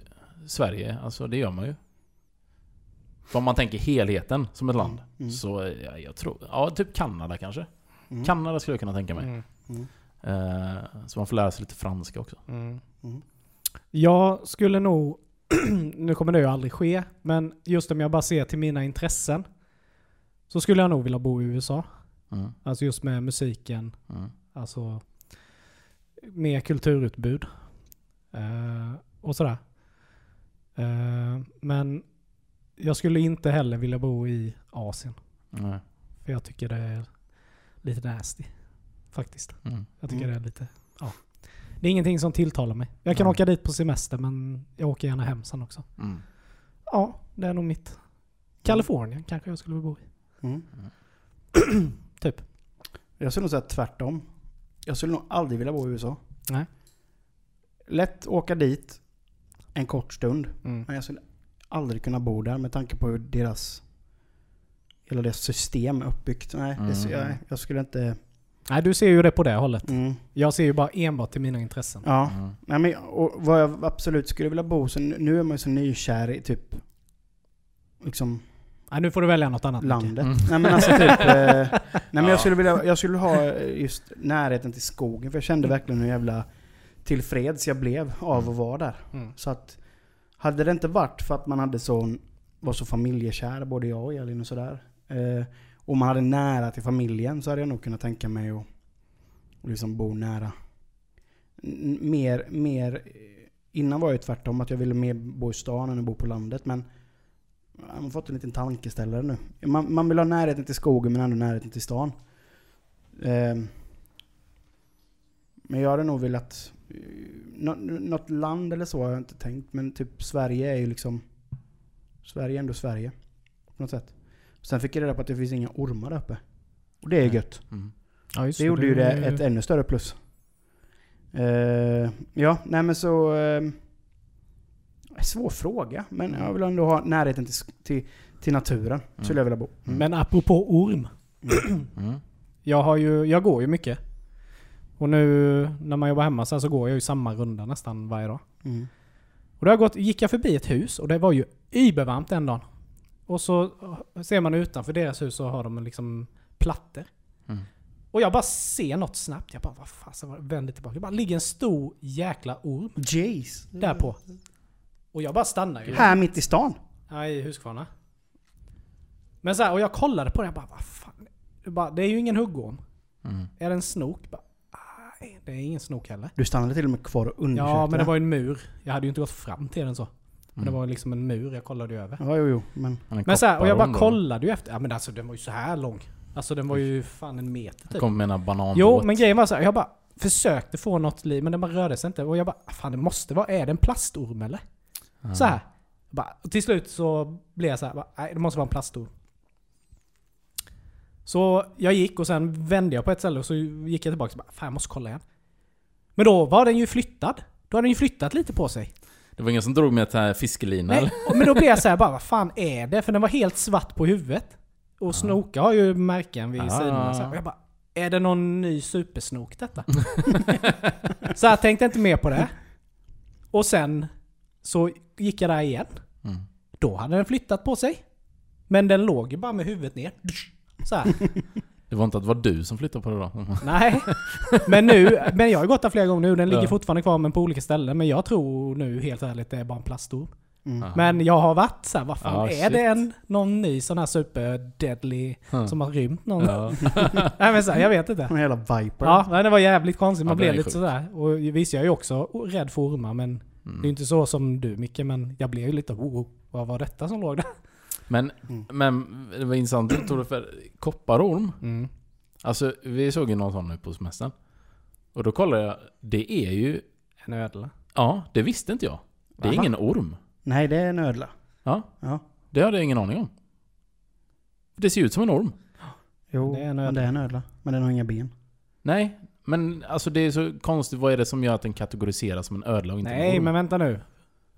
Sverige, alltså det gör man ju. För om man tänker helheten som ett land. Mm. Så eh, ja, jag tror, ja typ Kanada kanske. Mm. Kanada skulle jag kunna tänka mig. Eh, så man får lära sig lite franska också. Mm. Mm. Jag skulle nog, nu kommer det ju aldrig ske, men just om jag bara ser till mina intressen. Så skulle jag nog vilja bo i USA. Mm, Alltså just med musiken, mm, alltså mer kulturutbud. Eh, och sådär. Eh, men jag skulle inte heller vilja bo i Asien. nej, För jag tycker det är lite nasty. Faktiskt. mm. Jag tycker Mm. det är lite... Ja. Det är ingenting som tilltalar mig. Jag kan Mm. åka dit på semester men jag åker gärna hem sen också. Mm. Ja, det är nog mitt. Kalifornien kanske jag skulle vilja bo i. Mm. Typ. Jag skulle nog säga tvärtom. Jag skulle nog aldrig vilja bo i USA. Nej. Lätt åka dit en kort stund. Mm. Men jag skulle aldrig kunna bo där med tanke på hur deras hela deras system är uppbyggt. Nej, det, Mm. jag, jag skulle inte... Nej, du ser ju det på det hållet. Mm. Jag ser ju bara enbart till mina intressen. Ja. Mm. Nej, men, och vad jag absolut skulle vilja bo, så nu är man ju så nykär i typ... Liksom Nej, nu får du välja något annat. Landet. Mm. Nej men alltså typ... Eh, nej men Ja. jag skulle vilja, jag skulle ha just närheten till skogen. För jag kände verkligen hur jävla tillfreds jag blev av att vara där. Mm. Så att... Hade det inte varit för att man hade sån, var så familjekär, både jag och Elin och sådär. Eh, och man hade nära till familjen så hade jag nog kunnat tänka mig att liksom bo nära. Mer, mer... Innan var jag tvärtom, att jag ville mer bo i stan än att bo på landet. Men jag har fått en liten tankeställare nu. Man, man vill ha närheten till skogen men ändå närheten till stan. Eh, men jag hade nog velat... Eh, nå, något land eller så har jag inte tänkt. Men typ Sverige är ju liksom... Sverige är ändå Sverige. På något sätt. Sen fick jag reda på att det finns inga ormar där uppe. Och det är Nej. gött. Mm. Ja, just Det gjorde ju det ett ännu större plus. Eh, ja, nej men så... Uh, svår fråga, men jag vill ändå ha närheten till, till, till naturen. Mm. Skulle jag vilja bo. Mm. Men apropå orm. Mm. Jag, har ju, jag går ju mycket. Och nu när man jobbar hemma så, här så går jag ju samma runda nästan varje dag. Mm. Och då har jag gått, gick jag förbi ett hus och det var ju übervarmt den dagen. Och så ser man utanför deras hus så har de liksom plattor. Mm. Och jag bara ser något snabbt. Jag bara vad fasen? Vänder tillbaka. Det bara ligger en stor jäkla orm Jace. där på. Och jag bara stannar ju. Här mitt i stan. Ja, i Huskvarna. Men så här, och jag kollade på det jag bara vad fan. Det, bara, det är ju ingen huggorm. Mm. Är det en snok? Bara, nej, det är ingen snok heller. Du stannade till och med kvar och undersökte. Ja, men det var ju en mur. Jag hade ju inte gått fram till den så. Men det Mm. var liksom en mur jag kollade ju över. Ja, jo, jo. Men... Men, en Men så här, och jag bara kollade ju efter. Ja men alltså den var ju så här lång. Alltså den var ju fan en meter Jag typ. kommer med en bananbåt. Jo, men grejen var så här, jag bara försökte få något liv, men den bara rörde sig inte. Och jag bara, "Ah, fan det måste vara, är det en plastorm eller? Ja. Så här. Jag Bara, och till slut så blev jag så här, bara, nej det måste vara en plastorm. Så jag gick och sen vände jag på ett ställe och så gick jag tillbaka och bara, fan jag måste kolla igen. Men då var den ju flyttad. Då hade den ju flyttat lite på sig. Det var ingen som drog med här fiskelina Nej, men då blev jag så här, bara, vad fan är det? För den var helt svart på huvudet. Och Snoka har ju märken vid Ah. sidorna. Så här, och jag bara, är det någon ny supersnok detta? så jag tänkte inte mer på det. Och sen så gick jag där igen. Mm. Då hade den flyttat på sig. Men den låg ju bara med huvudet ner. Så här. Det var inte att det var du som flyttade på det då? Nej. Men nu, men jag har gått där flera gånger nu. Den ligger Ja. fortfarande kvar men på olika ställen. Men jag tror nu helt ärligt det är bara en plastorm. Mm. Men jag har varit så här, vad fan, Ja, är shit. det en, någon ny sån här super deadly Mm. som har rymt någon? Ja. Nej men så här, jag vet inte. En jävla viper. Ja, nej, det var jävligt konstigt. Man Ja, blev lite sådär. Och visst, jag är ju också rädd för ormar men det är Mm. inte så som du Micke, men jag blev ju lite oh, oh, vad var detta som låg där? Men, Mm. men det var intressant du tog det för kopparorm. Mm. Alltså vi såg ju någon sån nu på semestern. Och då kollade jag, det är ju... En ödla. Ja, det visste inte jag. Det är Aha. ingen orm. Nej, det är en ödla. Ja, Ja. det hade jag ingen aning om. Det ser ut som en orm. Jo, Det är en men ödla. det är en ödla. Men den har inga ben. Nej, men alltså det är så konstigt. Vad är det som gör att den kategoriseras som en ödla och inte en Nej orm? men vänta nu.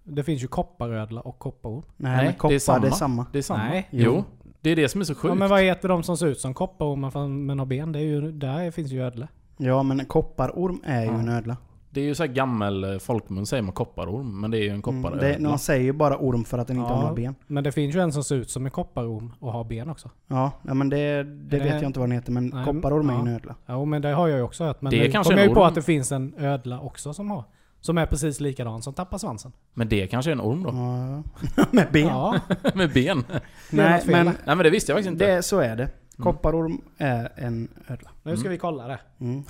Det finns ju kopparödla och kopparorm. Nej, Nej, koppar, det är samma. Det är samma. Det är samma. Nej. Jo. Det är det som är så sjukt. Ja, men vad heter de som ser ut som kopparormar men har ben? Det är ju, där finns ju ödla. Ja, men en kopparorm är ju Ja. en ödla. Det är ju så här gammel eh, folkmun säger man kopparorm, men det är ju en Mm, kopparödla. det, man säger ju bara orm för att den inte Ja. har några ben. Men det finns ju en som ser ut som en kopparorm och har ben också. Ja, ja men det, det vet jag inte vad den heter. Men Nej, kopparorm är ju ja. en ödla. Jo men det har jag ju också hört. Men Det är nu kanske kom jag ju på att det finns en ödla också som har. Som är precis likadan som tappar svansen. Men det kanske är en orm då? Ja. Med ben. Ja, Med ben? Nej, men. Nej men det visste jag faktiskt inte. det, så är det. Kopparorm är en ödla. Nu ska vi kolla det. Mm.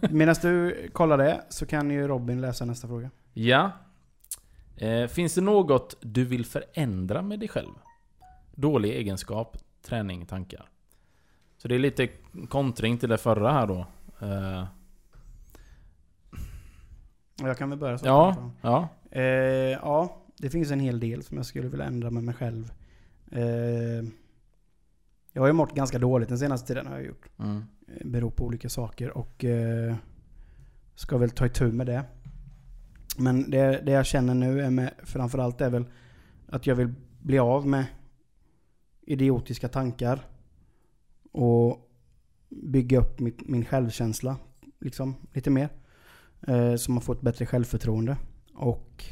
Medan du kollar det så kan ju Robin läsa nästa fråga. Ja. Eh, finns det något du vill förändra med dig själv? Dålig egenskap, träning, tankar. Så det är lite kontring till det förra här då. Eh, Jag kan väl börja så. ja, ja. Eh, ja, det finns en hel del som jag skulle vilja ändra med mig själv. Eh, jag har ju mått ganska dåligt den senaste tiden har jag gjort. Mm. Eh, Beror på olika saker och eh, ska väl ta itu med det. Men det, det jag känner nu är med, framförallt är väl att jag vill bli av med idiotiska tankar. Och bygga upp mitt, min självkänsla liksom, lite mer. Eh, så man får ett bättre självförtroende. Och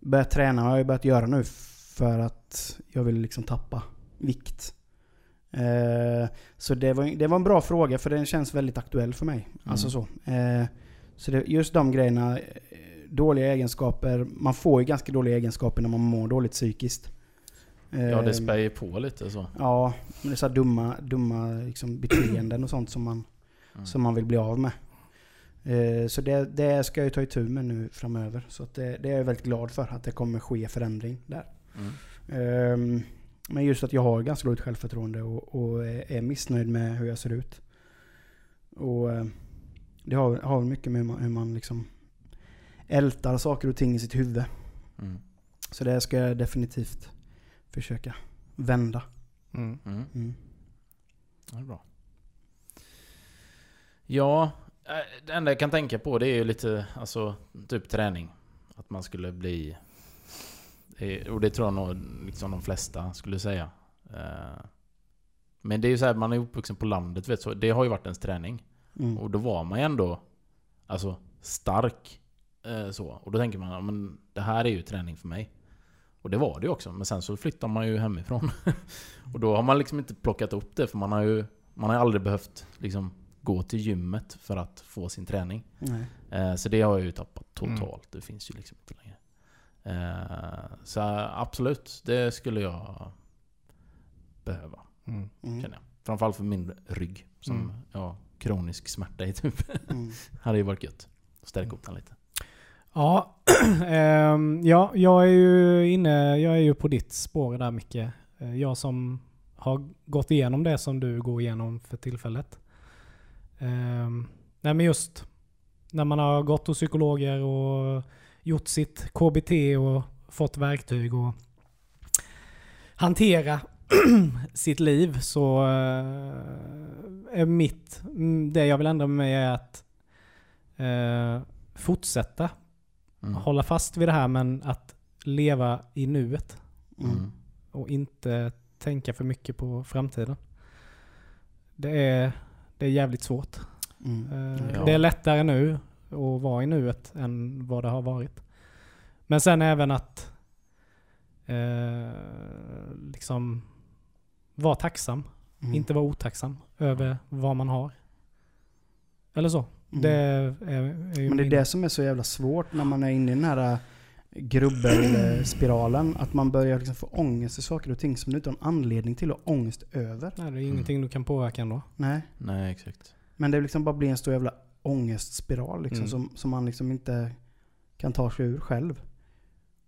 börja träna har jag börjat göra nu för att jag vill liksom tappa vikt. Eh, så det var, det var en bra fråga för den känns väldigt aktuell för mig. Alltså så. Eh, så det, just de grejerna, dåliga egenskaper. Man får ju ganska dåliga egenskaper när man mår dåligt psykiskt. Ja, det Eh, spär ju på lite så. Ja, men det är så dumma, dumma liksom beteenden och sånt som man, Mm. som man vill bli av med. Eh, så det, det ska jag ta itu med nu framöver. Så det, det är jag väldigt glad för, att det kommer ske förändring där. Mm. Ehm, men just att jag har ganska dåligt självförtroende och, och är missnöjd med hur jag ser ut. Och eh, det har, har mycket med hur man, hur man liksom ältar saker och ting i sitt huvud. Mm. Så det ska jag definitivt försöka vända. Mm. Mm. Ja, det är bra. Ja, det enda jag kan tänka på det är ju lite, alltså, typ träning. Att man skulle bli... Och det tror jag nog liksom de flesta skulle säga. Eh, Men det är ju så här, man är uppvuxen på landet vet så. Det har ju varit ens träning. Mm. Och då var man ju ändå alltså, stark. Eh, så. Och då tänker man, ja, men det här är ju träning för mig. Och det var det ju också. Men sen så flyttar man ju hemifrån. och då har man liksom inte plockat upp det. För man har ju man har aldrig behövt liksom, gå till gymmet för att få sin träning. Nej. Eh, så det har jag ju tappat totalt. Mm. Det finns ju liksom inte längre. Eh, så absolut, det skulle jag behöva. Mm. Mm. Känner jag. Framförallt för min rygg. Som Mm. jag har kronisk smärta i typ. Mm. hade ju varit gött. Stärka upp den lite. Ja, ehm, ja, jag är ju inne, jag är ju på ditt spår där Micke. Eh, Jag som har gått igenom det som du går igenom för tillfället. Ehm, nej men just när man har gått hos psykologer och gjort sitt KBT och fått verktyg och hantera sitt liv så eh, är mitt, mm, det jag vill ändra med mig är att eh, fortsätta Mm. hålla fast vid det här men att leva i nuet Mm. Mm. och inte tänka för mycket på framtiden. Det är, det är jävligt svårt. Mm. Eh, Ja. Det är lättare nu att vara i nuet än vad det har varit. Men sen även att eh, liksom vara tacksam. Mm. Inte vara otacksam över vad man har. Eller så. Mm. Det är, är ju Men det är min- det som är så jävla svårt när man är inne i den här grubbelspiralen. Att man börjar liksom få ångest i saker och ting som du inte har en anledning till att ha ångest över. Nej, det är ingenting du kan påverka ändå. Nej. Nej, exakt. Men det liksom bara blir en stor jävla ångestspiral liksom, Mm. som, som man liksom inte kan ta sig ur själv.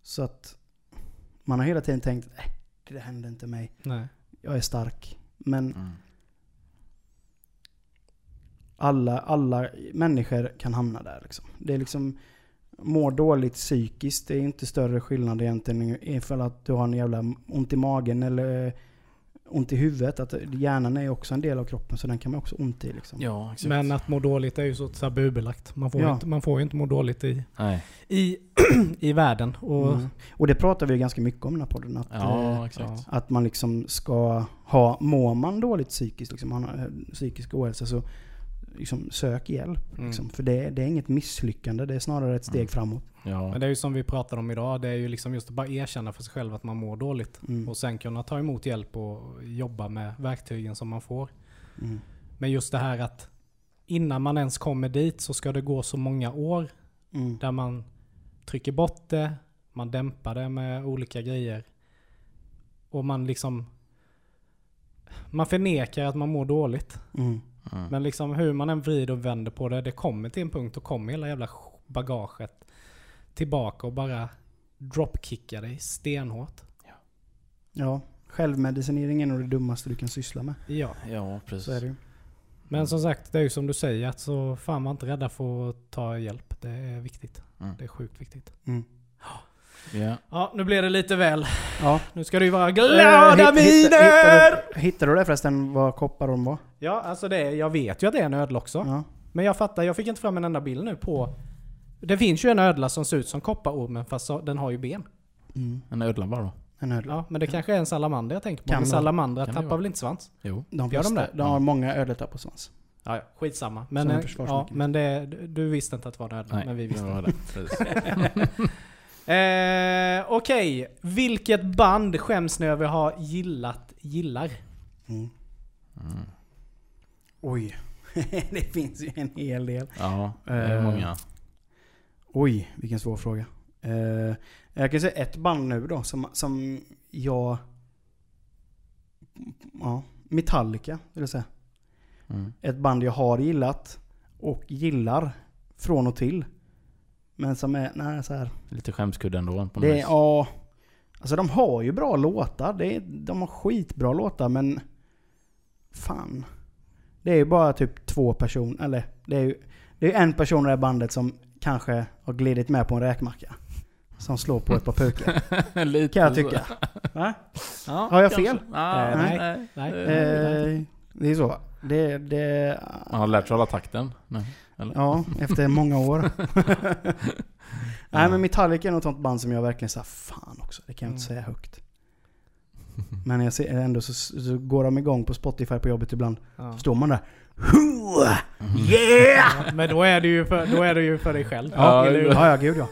Så att man har hela tiden tänkt äh, det händer inte mig. Nej. Jag är stark. Men Mm. alla, alla människor kan hamna där. Liksom. Det är liksom mår dåligt psykiskt. Det är inte större skillnad egentligen ifall att du har en jävla ont i magen eller ont i huvudet. Att hjärnan är ju också en del av kroppen så den kan man också ont i. Liksom. Ja, exakt. Men att må dåligt är ju så tabubelagt. Man får, Ja. ju, inte, man får ju inte må dåligt i, Nej. i, i världen. Och, Mm. Och det pratar vi ju ganska mycket om i den här podden. Att, eh, Ja, exakt. ja. att man liksom ska ha, mår man dåligt psykiskt, liksom, man har eh, psykisk ohälsa så liksom, sök hjälp. Mm. Liksom. För det, det är inget misslyckande, det är snarare ett steg Mm. framåt. Ja. Men det är ju som vi pratade om idag. Det är ju liksom just att bara erkänna för sig själv att man mår dåligt. Mm. Och sen kunna ta emot hjälp och jobba med verktygen som man får. Mm. Men just det här att innan man ens kommer dit så ska det gå så många år Mm. där man trycker bort det, man dämpar det med olika grejer. Och man liksom... Man förnekar att man mår dåligt. Mm. Mm. Men liksom hur man än vrider och vänder på det, det kommer till en punkt och kommer hela jävla bagaget tillbaka och bara dropkickar dig stenhårt. Ja, självmedicinering är nog det dummaste du kan syssla med. Ja. ja, precis. Så är det ju. Men som sagt, det är ju som du säger, att så fan var inte rädda för att ta hjälp. Det är viktigt. Mm. Det är sjukt viktigt. Mm. Ja. Ja, nu blir det lite väl. Ja. Nu ska det ju vara Eh, glada hitt- hitt- miner! Hittade, hittade du det förresten, vad kopparorm var? Ja, alltså det, jag vet ju att det är en ödla också. Ja. Men jag fattar, jag fick inte fram en enda bild nu på... Det finns ju en ödla som ser ut som kopparormen fast så, den har ju ben. Mm. En ödla bara då? En ödla. Ja, men det kanske är en salamander jag tänker på. Kan men det salamandrar det tappar väl inte svans? Jo. De, Gör de det? de har många ödletapp på svans. Ja, ja. Skitsamma. Men, en eh, ja, men det, du visste inte att det var en ödla, Nej, men vi det visste. var det. Eh, Okej, vilket band skäms ni över att ha gillat, gillar? Mm. Mm. Oj. det finns ju en hel del. Ja, det är Eh, många. Oj, vilken svår fråga. Eh, jag kan säga ett band nu då som, som jag... Ja, Metallica vill jag säga. Mm. Ett band jag har gillat och gillar från och till. Men som är, nej så här. Lite skämskudde ändå på något Det ja. Alltså de har ju bra låtar. Det är, de har skitbra låtar men... Fan. Det är ju bara typ två personer, eller det är ju det är en person i det här bandet som kanske har glidit med på en räkmacka. Som slår på ett par pukor. Lite Kan jag tycka. Va? Ja, Har jag kanske. fel? Ja, Eh, nej. nej. Nej. Eh, det är så. Det, det, Man har lärt sig hålla takten nu. Eller? ja, efter många år. Nej men Metallica är något sånt band som jag verkligen sa fan också, det kan jag inte säga högt. Men jag ser ändå så, så går de igång på Spotify på jobbet ibland. Ja. Så står man där. Hua! Yeah! Ja, Men då är det ju för, då är det ju för dig själv. Ja, Eller hur? Ja, ja gud ja.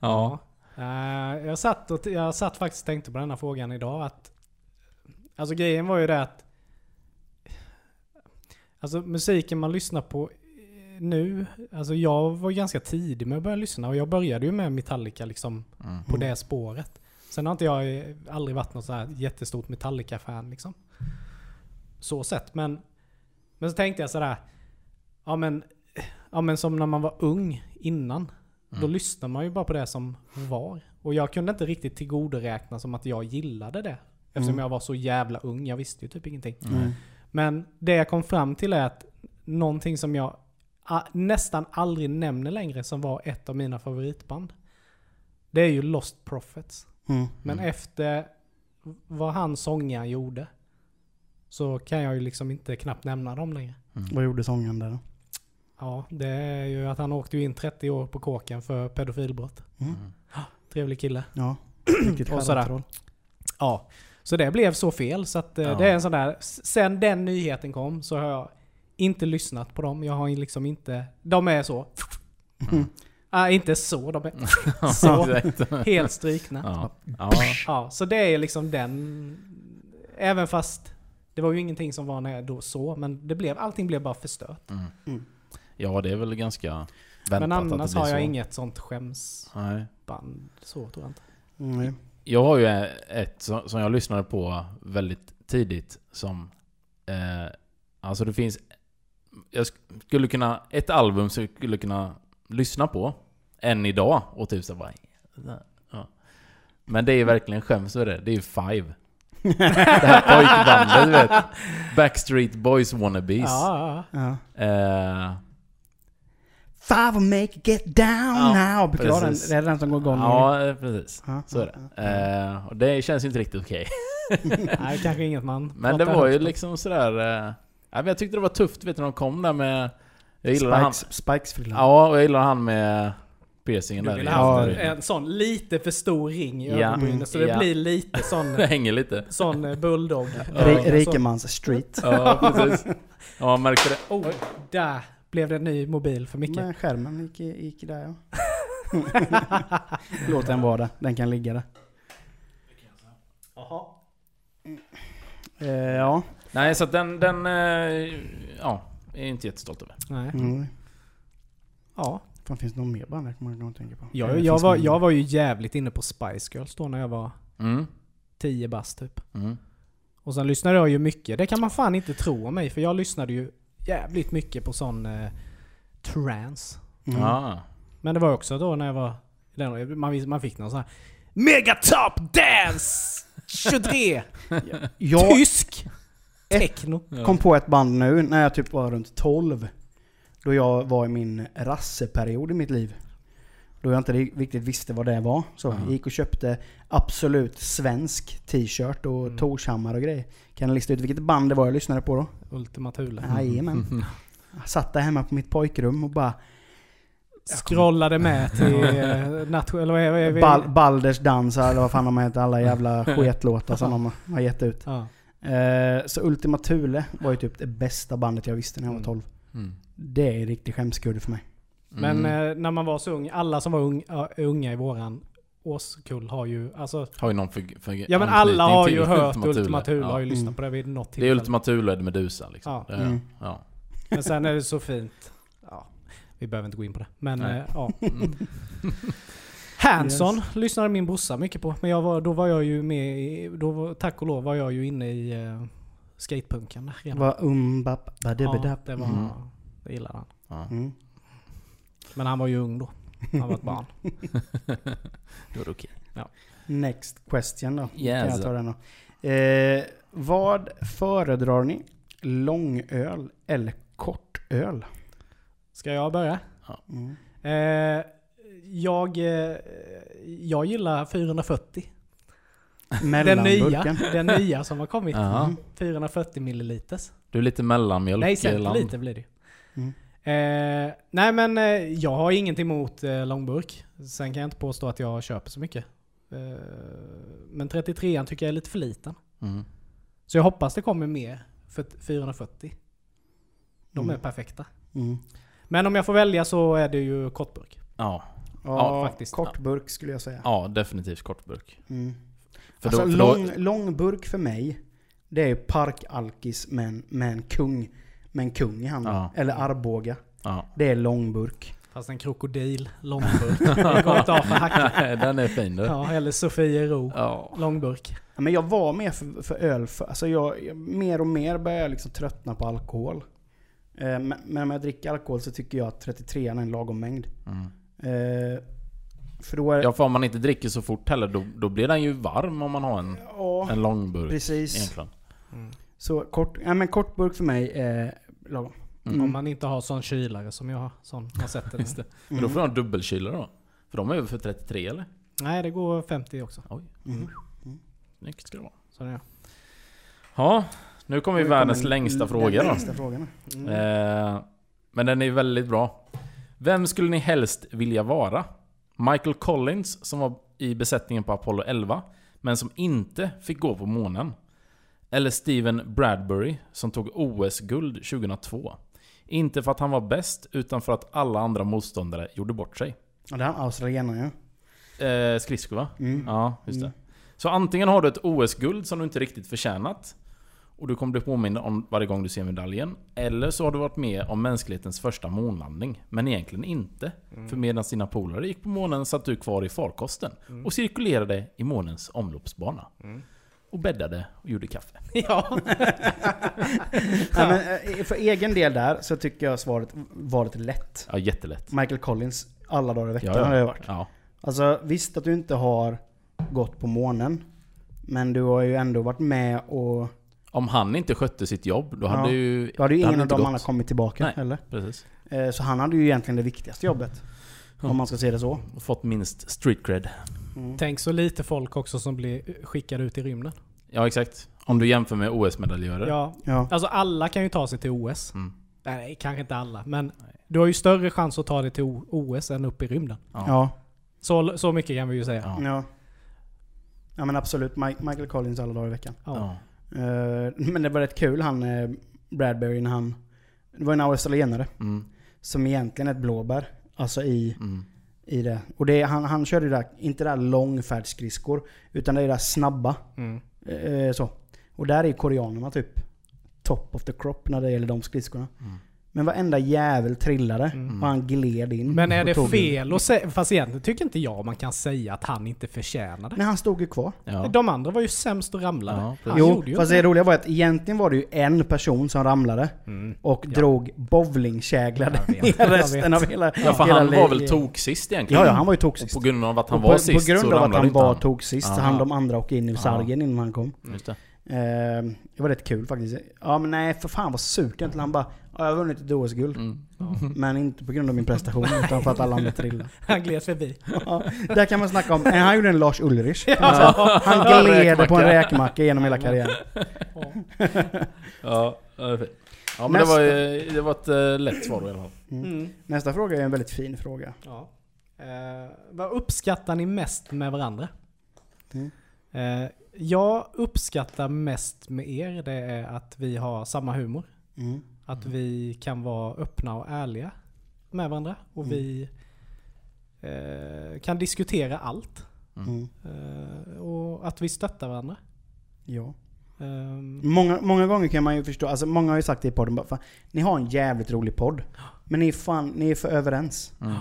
Ja. Eh, jag, satt och, jag satt faktiskt och tänkte på denna frågan idag. Att, alltså grejen var ju det att Alltså musiken man lyssnar på eh, nu, alltså jag var ganska tidig med att börja lyssna och jag började ju med Metallica liksom Mm. på det spåret. Sen har inte jag eh, aldrig varit något så här jättestort Metallica-fan liksom. Så sett. Men, men så tänkte jag sådär, ja men, ja men som när man var ung innan. Då Mm. lyssnar man ju bara på det som var. Och jag kunde inte riktigt tillgodoräkna som att jag gillade det. Eftersom Mm. jag var så jävla ung, jag visste ju typ ingenting. Mm. Men det jag kom fram till är att någonting som jag nästan aldrig nämner längre som var ett av mina favoritband. Det är ju Lost Prophets. Mm. Men Mm. efter vad han sångaren gjorde så kan jag ju liksom inte knappt nämna dem längre. Vad gjorde sångaren där då? Ja, det är ju att han åkte in 30 år på kåken för pedofilbrott. Mm. Trevlig kille. Ja, riktigt Och sådär. Ja. Så det blev så fel. Så att, eh, Ja. det är en sån där... Sen den nyheten kom så har jag inte lyssnat på dem. Jag har ju liksom inte... De är så... Mm. Ah, inte så, de är så. Helt strykna. Ja. Ja. Ja, så det är liksom den... Även fast det var ju ingenting som var när jag då så, men det blev, allting blev bara förstört. Mm. Mm. ja, det är väl ganska väntat Men att det annars blir har jag så. inget sånt skämsband. Nej. Så tror jag inte. Mm. Jag har ju ett som jag lyssnade på väldigt tidigt som... Eh, alltså det finns... Jag sk- skulle kunna... Ett album som jag skulle kunna lyssna på än idag och typ så bara... Ja. Men det är verkligen skäms över det. Det är ju Five. det här pojkbandet du vet. Backstreet Boys wannabes. Ja, ja, Ja. Eh, Five will make it get down Ja, now. Brukar vara den, det är den som går igång. ja, precis. Ja, Så är ja, det. Eh, och det känns ju inte riktigt okej. Nej, kanske inget man Men det var ju liksom sådär... Eh, ja, men jag tyckte det var tufft vet du, när de kom där med... Jag gillade han... Spikes, Spikes frillan. Ja, och jag gillade han med piercingen Du där. i ha ögonbrynen. en sån lite för stor ring i Ja, ögonbrynet så det ja. blir lite sån, Det hänger lite. sån eh, bulldog. Ri- Ja, Rikemans street. Ja, precis. Ja, man märkte det. Oj, där blev det en ny mobil för Micke. Men skärmen gick, gick där ja. Låt den vara där. Den kan ligga där. Jaha. Eh, ja. Nej, så att den... den eh, ja, är inte jättestolt över. Nej. Mm. Ja. Fan, finns det någon mer band där man kan tänka på? Jag, Eller jag, finns var, jag var ju jävligt inne på Spice Girls då när jag var Mm. 10 bast typ. Mm. Och sen lyssnade jag ju mycket. Det kan man fan inte tro om mig för jag lyssnade ju jävligt mycket på sån eh, trance. Mm. Ja. Men det var också då när jag var... Man, man fick någon sån här Megatop Dance 23! Jag Tysk! Techno. kom på ett band nu när jag typ var runt 12. Då jag var i min rasseperiod i mitt liv. Då jag inte ri- riktigt visste vad det var. Så Ja. jag gick och köpte absolut svensk t-shirt och Mm. Torshammar och grejer. Kan du lista ut vilket band det var jag lyssnade på då? Ultima Thule. Jajamän. Jag satt där hemma på mitt pojkrum och bara... Scrollade med till eh, nation... Eller vad är, vi? Bal Balders dans eller vad fan de heter. Alla jävla sketlåtar som de har gett ut. Ja. Eh, så Ultima Thule var ju typ det bästa bandet jag visste när jag var Mm. 12. Mm. Det är en riktig skämskudde för mig. Men Mm. eh, när man var så ung, alla som var ung, ja, unga i våran årskull har ju... Alltså, Har ju någon för, för ja men alla har ju hört Thule. Ultima Thule, Ja. har ju lyssnat Mm. på det vid något Det är tillfälle. Ultima Thule, är Medusa liksom. Ja. Det är, Mm. ja. Men sen är det så fint. Ja, vi behöver inte gå in på det. Men eh, ja. Mm. Hanson lyssnade min brorsa mycket på. Men jag var, då var jag ju med i, då var, Tack och lov var jag ju inne i uh, skatepunken redan. var um bap Ja, det var... Mm. Det gillade han. Ja. Mm. Men han var ju ung då. Han var ett barn. Då är det okej. Next question då. Yes. Kan jag ta den då. Eh, vad föredrar ni? Långöl eller kortöl? Ska jag börja? Mm. Eh, jag, eh, jag gillar 440. Den Mellanburken. nya, den nya som har kommit. Ja. 440 milliliters. Du är lite mellanmjölk. Nej, centiliter blir det. Mm. Eh, nej men eh, jag har ingenting emot eh, långburk. Sen kan jag inte påstå att jag köper så mycket. Eh, men 33an tycker jag är lite för liten. Mm. Så jag hoppas det kommer mer för 440. De Mm. är perfekta. Mm. Men om jag får välja så är det ju kortburk. Ja. Ja, faktiskt. Kortburk skulle jag säga. ja, definitivt kortburk. Mm. För alltså då, för då, lång, långburk för mig, det är ju parkalkis med en, med en kung. Med en kung i handen. Ja. Eller Arboga. ja. Det är långburk. Fast en krokodil, långburk. det går inte av för hacken. Den är fin du. Ja. Eller Sofiero, Ja. långburk. Ja, Men jag var mer för, för öl för, alltså jag, jag, mer och mer börjar jag liksom tröttna på alkohol. Eh, men, men om jag dricker alkohol så tycker jag att 33 är en lagom mängd. Mm. Eh, för då är Ja, för om man inte dricker så fort heller, då, då blir den ju varm om man har en, ja, en långburk. precis. Egentligen. Så kort, ja, men kortburk för mig är lagom. Mm. Om man inte har sån kylare som jag har. Sån man sätter Just det. Men Mm. då får du ha en dubbelkylare då? För de är över för 33 eller? Nej, det går 50 också. Oj, Mm. snyggt ska det vara. Så det är. Ja, nu kommer vi Nu världens kommer längsta fråga då. längsta frågan. Eh, men den är väldigt bra. Vem skulle ni helst vilja vara? Michael Collins som var i besättningen på Apollo 11, men som inte fick gå på månen. Eller Steven Bradbury som tog OS-guld 2002. Inte för att han var bäst, utan för att alla andra motståndare gjorde bort sig. Ja, det är han australienaren ja. Eh, skridskor va? Mm. Ja, just det. Mm. Så antingen har du ett OS-guld som du inte riktigt förtjänat. Och du kommer bli påmind om varje gång du ser medaljen. Eller så har du varit med om mänsklighetens första månlandning. Men egentligen inte. För medan dina polare gick på månen satt du kvar i farkosten. Och cirkulerade i månens omloppsbana. Och bäddade och gjorde kaffe. Ja. Nej, men, eh, för egen del där så tycker jag svaret varit lätt. Ja, jättelätt. Michael Collins, alla dagar i veckan Ja, ja. har det varit. Ja, Alltså visst att du inte har gått på månen. Men du har ju ändå varit med och... om han inte skötte sitt jobb, då Ja. hade ju... Då hade ju ingen av dem andra kommit tillbaka Nej. heller. Precis. Eh, Så han hade ju egentligen det viktigaste jobbet. Ja. Om man ska se det så. Och fått minst street cred. Mm. Tänk så lite folk också som blir skickade ut i rymden. Ja, exakt. Om du jämför med OS-medaljörer. Ja, Ja. alltså alla kan ju ta sig till OS. Mm. Nej, kanske inte alla. Men du har ju större chans att ta dig till OS än upp i rymden. Ja. Ja. Så, så mycket kan vi ju säga. Ja. Ja. Ja men absolut. Mi- Michael Collins alla dagar i veckan. Ja. Ja. Eh, Men det var rätt kul han eh, Bradbury när han... Det var en australienare. Mm. Som egentligen är ett blåbär. Alltså i, Mm. I det. Och det, han, han körde ju där, inte där långfärdsskridskor. Utan det är där snabba. Mm. Eh, så. Och där är koreanerna typ top of the crop när det gäller de skridskorna. Mm. Men varenda jävel trillade Mm. och han gled in. Men är det tog fel att säga... Fast egentligen tycker inte jag man kan säga att han inte förtjänade. Nej, han stod ju kvar. Ja. De andra var ju sämst och ramlade. Ja, han jo, fast inte det roliga var att egentligen var det ju en person som ramlade Mm. och Ja. drog bowlingkäglade ner resten av hela... Ja, för hela han var väl tok sist egentligen? Ja, ja, han var ju toksist. på grund av att han Och var på, sist på grund av att han var han. toksist så Aha. hann de andra åka in i Ja. sargen innan han kom. Just det. Eh, det var rätt kul faktiskt. Ja men nej, för fan vad surt egentligen. Han bara ja, jag har vunnit ett OS-guld. Mm. Men inte på grund av min prestation utan för att alla andra trillade. Han gled förbi. Ja, där kan man snacka om, eh, han gjorde en Lars Ulrich. Ja. säga. Han gled på en Räkmacka. genom hela karriären. Ja, ja. Ja men Nästa. det var, ju- det var ett eh, lätt svar i alla fall. Mm. Nästa fråga är en väldigt fin fråga. Ja. Eh, vad uppskattar ni mest med varandra? Mm. Eh, jag uppskattar mest med er det är att vi har samma humor. Mm. Att vi kan vara öppna och ärliga med varandra. Och Mm. vi eh, kan diskutera allt. Mm. Eh, och att vi stöttar varandra. Ja. Ehm, Många, många gånger kan man ju förstå, alltså många har ju sagt det i podden bara, fan, ni har en jävligt rolig podd. Men ni är fan, ni är för överens. Mm.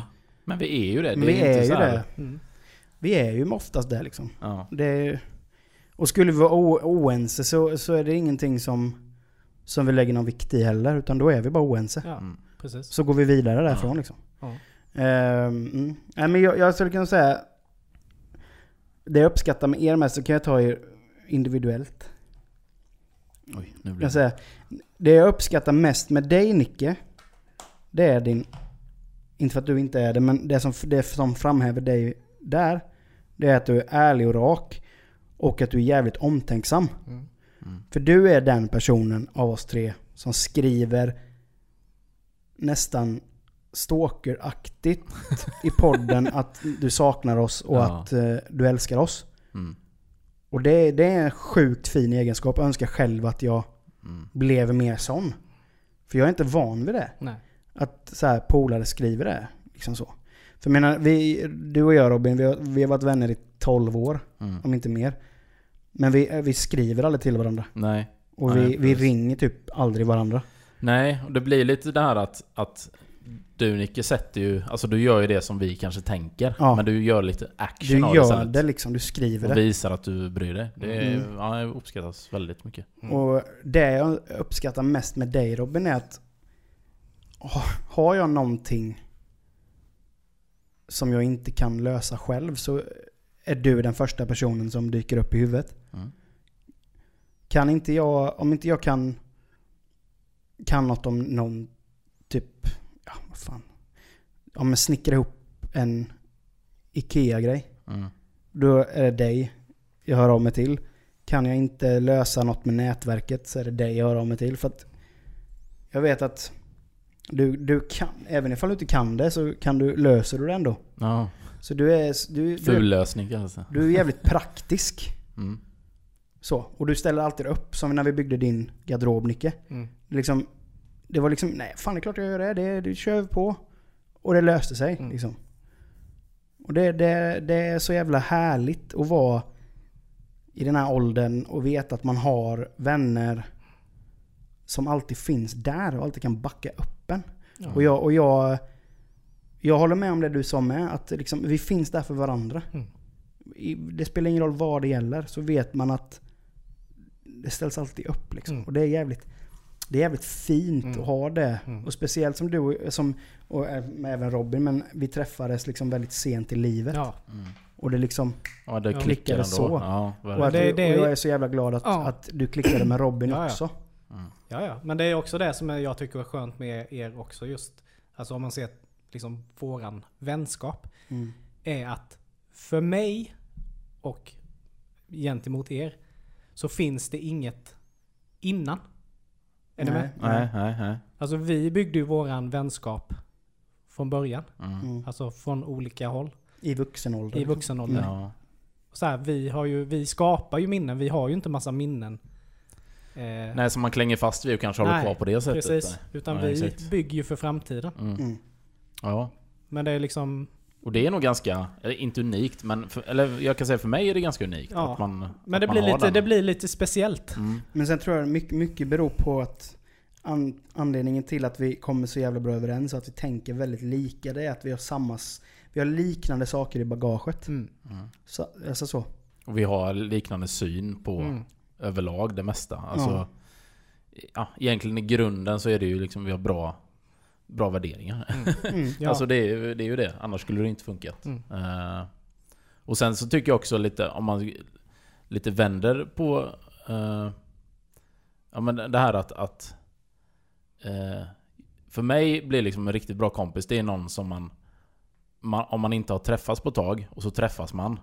Men vi är ju det. Det vi är ju det. mm. Vi är ju oftast det liksom. Ja. Det är, och skulle vi vara oense så, så är det ingenting som, som vi lägger någon vikt i heller. Utan då är vi bara oense. Ja, Mm. precis. Så går vi vidare därifrån liksom. Ja. Mm. Nej, men jag, jag skulle kunna säga... Det jag uppskattar med er mest så kan jag ta er individuellt. Oj, nu Jag blir det... säga, det jag uppskattar mest med dig Nicke, det är din... Inte för att du inte är det, men det som, det som framhäver dig där, det är att du är ärlig och rak. Och att du är jävligt omtänksam. Mm. Mm. För du är den personen av oss tre som skriver nästan stalkeraktigt i podden att du saknar oss och Ja. att eh, du älskar oss. Mm. Och det, det är en sjukt fin egenskap. Jag önskar själv att jag Mm. blev mer sån. För jag är inte van vid det. Nej. Att så här, polare skriver det. Liksom så. För jag menar, vi, du och jag Robin, vi har, vi har varit vänner i 12 år. Mm. Om inte mer. Men vi, vi skriver aldrig till varandra. Nej. Och Nej, vi, vi precis. ringer typ aldrig varandra. Nej, och det blir lite det här att, att du Nicke sätter ju, alltså du gör ju det som vi kanske tänker. Ja. Men du gör lite action Du av det gör istället. det liksom, du skriver Och det. visar att du bryr dig. Det, är, Mm. ja, det uppskattas väldigt mycket. Och det jag uppskattar mest med dig Robin är att ha- har jag någonting som jag inte kan lösa själv så är du den första personen som dyker upp i huvudet. Mm. Kan inte jag, om inte jag kan kan något om någon typ, ja vad fan. Om jag snickrar ihop en IKEA-grej. Mm. Då är det dig jag hör av mig till. Kan jag inte lösa något med nätverket så är det dig jag hör av mig till. För att jag vet att du, du kan, även ifall du inte kan det så kan du, löser du det ändå. Ja, Så du är, du, du, ful lösning kanske. du är jävligt praktisk. Mm. Så. Och du ställer alltid upp, som när vi byggde din garderob Nicke. Mm. Liksom, det var liksom, nej fan det är klart jag gör det, det, det kör vi på. Och det löste sig Mm. liksom. Och det, det, det är så jävla härligt att vara i den här åldern och veta att man har vänner som alltid finns där och alltid kan backa upp en. Ja. Och, jag, och jag, jag håller med om det du sa med, att liksom, vi finns där för varandra. Mm. Det spelar ingen roll vad det gäller, så vet man att det ställs alltid upp. Liksom. Mm. Och det är jävligt, det är jävligt fint Mm. att ha det. Mm. Och speciellt som du som, och även Robin, men vi träffades liksom väldigt sent i livet. Ja. Mm. Och det liksom, Ja, det Klickade ändå. så. Ja, och, att, det- och det- jag är så jävla glad att, Ja. att du klickade med Robin Ja, ja. också. Mm. Ja, ja. Men det är också det som jag tycker är skönt med er också just. Alltså om man ser liksom våran vänskap. Mm. Är att för mig och gentemot er så finns det inget innan. Är ni Nej. med? Nej, nej, nej. Alltså vi byggde ju våran vänskap från början. Mm. Mm. Alltså från olika håll. I vuxen ålder. I vuxen ålder. Ja. Så här, vi, har ju, vi skapar ju minnen. Vi har ju inte massa minnen. Eh, Nej, som man klänger fast vid och kanske håller Nej, kvar på det sättet. precis. Nej. Utan Ja, vi exakt. bygger ju för framtiden. Mm. Mm. Ja. Men det är liksom... Och det är nog ganska, eller inte unikt, men för, eller jag kan säga för mig är det ganska unikt. Ja. Att man, Men att det man blir, lite, den. det blir lite speciellt. Mm. Men sen tror jag mycket, mycket beror på att an, anledningen till att vi kommer så jävla bra överens och att vi tänker väldigt lika, det är att vi har samma, vi har liknande saker i bagaget. Mm. Mm. Så, alltså så. Och vi har liknande syn på Mm. överlag det mesta. Alltså, Ja. ja. egentligen i grunden så är det ju liksom, vi har bra, bra värderingar. Mm. Ja. Alltså det är, ju- det är ju det, annars skulle det inte funkat. Mm. Eh, och sen så tycker jag också lite, om man lite vänder på eh, ja, men det här att, att eh, för mig blir liksom en riktigt bra kompis, det är någon som man, man om man inte har träffats på ett tag och så träffas man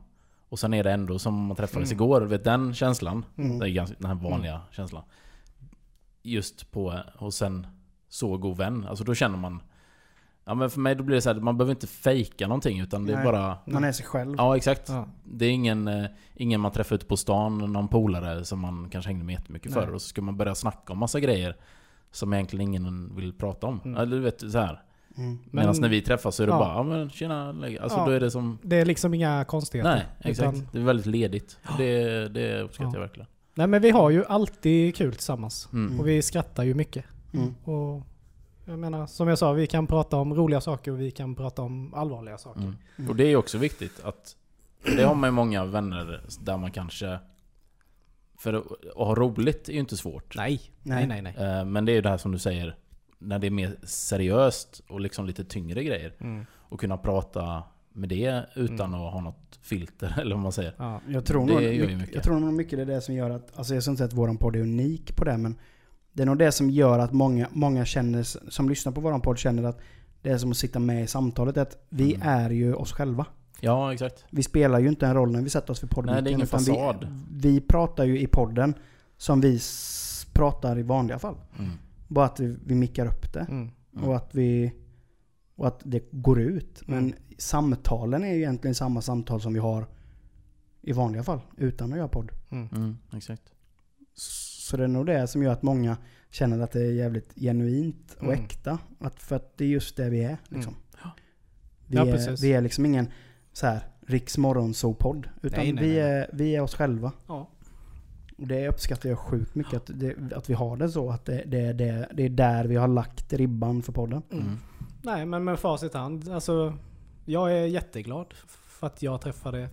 och sen är det ändå som man träffades Mm. igår, vet den känslan? Mm. Det är ganska, den här vanliga känslan. Just på, hos en så god vän. Alltså då känner man Ja men för mig då blir det så här, man behöver inte fejka någonting utan det är Nej. bara Man är sig själv. Ja exakt. Ja. Det är ingen, eh, ingen man träffar ute på stan, någon polare som man kanske hängde med jättemycket Nej. förr och så ska man börja snacka om massa grejer som egentligen ingen vill prata om. Mm. Eller du vet så här. Mm. Medan Men- när vi träffas så är det Ja. bara ja men tjena. Alltså Ja. då är det som Det är liksom inga konstigheter. Nej exakt. Utan- Det är väldigt ledigt. Det, det uppskattar Ja. jag verkligen. Nej men vi har ju alltid kul tillsammans. Mm. Och vi skrattar ju mycket. Mm. Och jag menar, som jag sa, vi kan prata om roliga saker och vi kan prata om allvarliga saker. Mm. Mm. Och det är ju också viktigt att Det har man ju många vänner där man kanske För att ha roligt är ju inte svårt. Nej. Nej. nej, nej. Eh, Men det är ju det här som du säger När det är mer seriöst och liksom lite tyngre grejer. Mm. Och kunna prata med det utan att ha något filter eller vad man säger. Ja. Jag tror, Det nog, mycket, mycket. jag tror nog mycket det är det som gör att, alltså jag säga att våran podd är unik på det, men det är nog det som gör att många, många känner, som lyssnar på våran podd känner att det är som att sitta med i samtalet. Att vi Mm. är ju oss själva. Ja, exakt. Vi spelar ju inte en roll när vi sätter oss vid podden. Nej, det är ingen fasad. Vi, vi pratar ju i podden som vi pratar i vanliga fall. Mm. Bara att vi, vi mickar upp det. Mm. Mm. Och att vi... Och att det går ut. Men Mm. samtalen är ju egentligen samma samtal som vi har i vanliga fall. Utan att göra podd. Mm. Mm, exakt. Så det är nog det som gör att många känner att det är jävligt genuint och Mm. äkta. Att, för att det är just det vi är. Liksom. Vi, Ja, är vi är liksom ingen så här Riks morgonzoo-podd. Utan Nej, nej, vi, nej. Är, vi är oss själva. Ja. Och det uppskattar jag sjukt mycket. Att, det, att vi har det så. Att det, det, det, det är där vi har lagt ribban för podden. Mm. Nej, men med facit hand. Alltså, jag är jätteglad för att jag träffade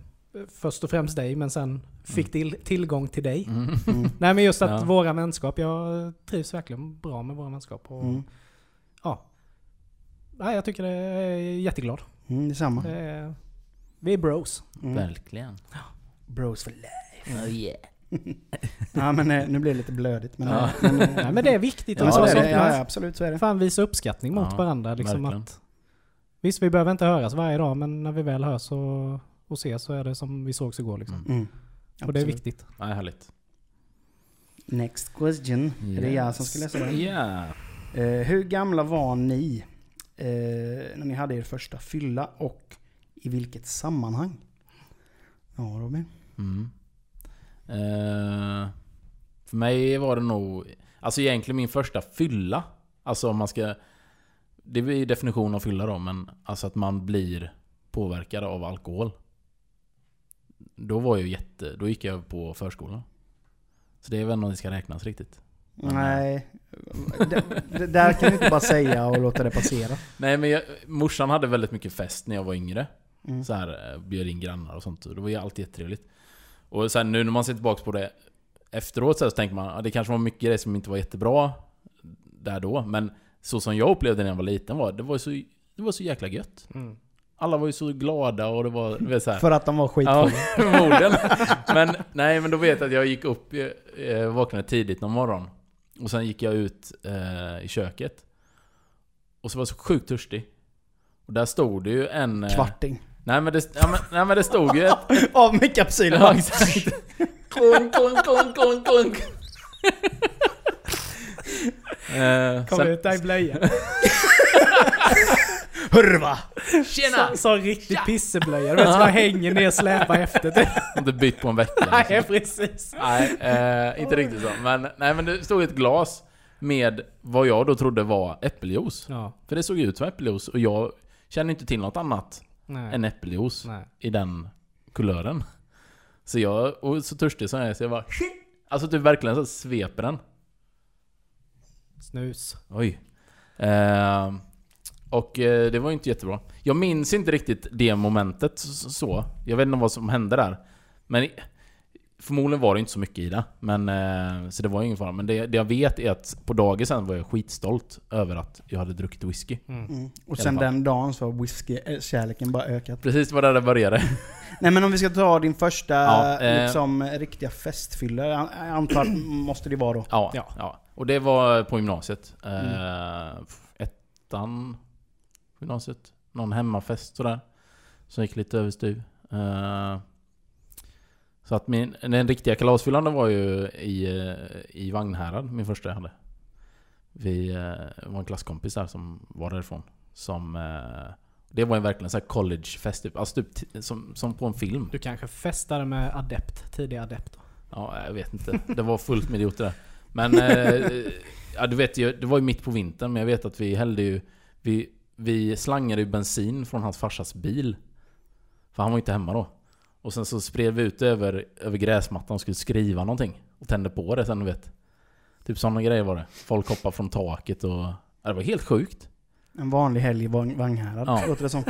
först och främst dig, men sen fick till, tillgång till dig. Mm. Mm. Nej, men just att Ja. våra vänskap, jag trivs verkligen bra med våra vänskap. Och, Mm. Ja. Nej, jag tycker det är jätteglad. Mm, detsamma. Det är, vi är bros. Mm. Verkligen. Bros for life. Oh yeah. Ja men eh, nu blir det lite blödigt. Men, Ja. eh, men, eh, Nej, men det är viktigt. ja, att så det. Ja, absolut så är det. Fan visa uppskattning mot Ja, varandra. Liksom verkligen. att, visst, vi behöver inte höras varje dag, men när vi väl hörs och, och ses så är det som vi sågs igår. Liksom. Mm. Mm. Och det är viktigt. Nej, härligt. Next question. Är det jag som ska läsa den? Ja. Eh, hur gamla var ni eh, när ni hade er första fylla och i vilket sammanhang? Ja Robin. Mm. Eh, för mig var det nog... Alltså egentligen min första fylla. Alltså om man ska... Det är ju definition av fylla då, men alltså att man blir påverkad av alkohol. Då var jag jätte... Då gick jag på förskolan. Så det är väl om det ska räknas riktigt. Men, Nej. det, det där kan du inte bara säga och låta det passera. Nej men jag, morsan hade väldigt mycket fest när jag var yngre. Mm. Så här, eh, bjöd in grannar och sånt. Och det var ju alltid jättetrevligt. Och sen nu när man ser tillbaka på det efteråt så, här så tänker man att det kanske var mycket grejer som inte var jättebra där då. Men så som jag upplevde när jag var liten var det var så, det var så jäkla gött. Mm. Alla var ju så glada och det var du vet, så här. För att de var Ja, skitfulla. förmodligen. Men nej, men då vet jag att jag gick upp, eh, vaknade tidigt någon morgon. Och sen gick jag ut eh, i köket. Och så var jag så sjukt törstig. Och där stod det ju en... eh, Kvarting. Nej men det, ja, men, nej, men det stod ju ett... Av med kapsylen. Ja, exakt. Klunk, klunk, klunk, klunk, klunk. Eh, Kom sen, ut där i blöjan. Hurva! tjena! Så, så riktig pisseblöja. Du vet, man hänger ner och släpar efter. Det. Inte bytt på en vecka. Nej, Liksom. precis. Nej, eh, inte riktigt så. Men, nej, men det stod ett glas med vad jag då trodde var äppeljuice. Ja. För det såg ut som äppeljuice och jag känner inte till något annat Nej. än äppeljuice Nej. i den kulören. Så jag, och så törstig som jag är, så jag bara Alltså typ verkligen så sveper den. Snus. Oj. Eh, och eh, det var ju inte jättebra. Jag minns inte riktigt det momentet så. Jag vet inte vad som hände där. Men förmodligen var det inte så mycket i det. Men, eh, så det var ju ingen fara. Men det, det jag vet är att på dagen sen var jag skitstolt över att jag hade druckit whisky. Mm. Och I sen den dagen så har whisky-kärleken bara ökat. Precis det var där det började. Nej men om vi ska ta din första Ja, eh. liksom, riktiga festfylla. Jag antar att måste det vara då. Ja, Ja. ja. Och det var på gymnasiet. Eh, ettan gymnasiet. Någon hemmafest sådär. Som gick lite överstyr. Eh, så att min, den riktiga kalasfyllan var ju i, eh, i Vagnhärad, min första jag hade. Vi eh, var en klasskompis där som var därifrån. Som... Det var ju verkligen så här collegefest typ. Alltså typ som, som på en film. Du kanske festade med adept, tidiga adept. Ja, jag vet inte. Det var fullt med idioter där. Men... Ja, du vet ju, det var ju mitt på vintern, men jag vet att vi hällde ju... Vi, vi slangade ju bensin från hans farsas bil. För han var inte hemma då. Och sen så spred vi ut det över, över gräsmattan och skulle skriva någonting. Och tände på det sen, du vet. Typ sådana grejer var det. Folk hoppade från taket och... Ja, det var helt sjukt. En vanlig helg i Vagnhärad, Ja. låter det som.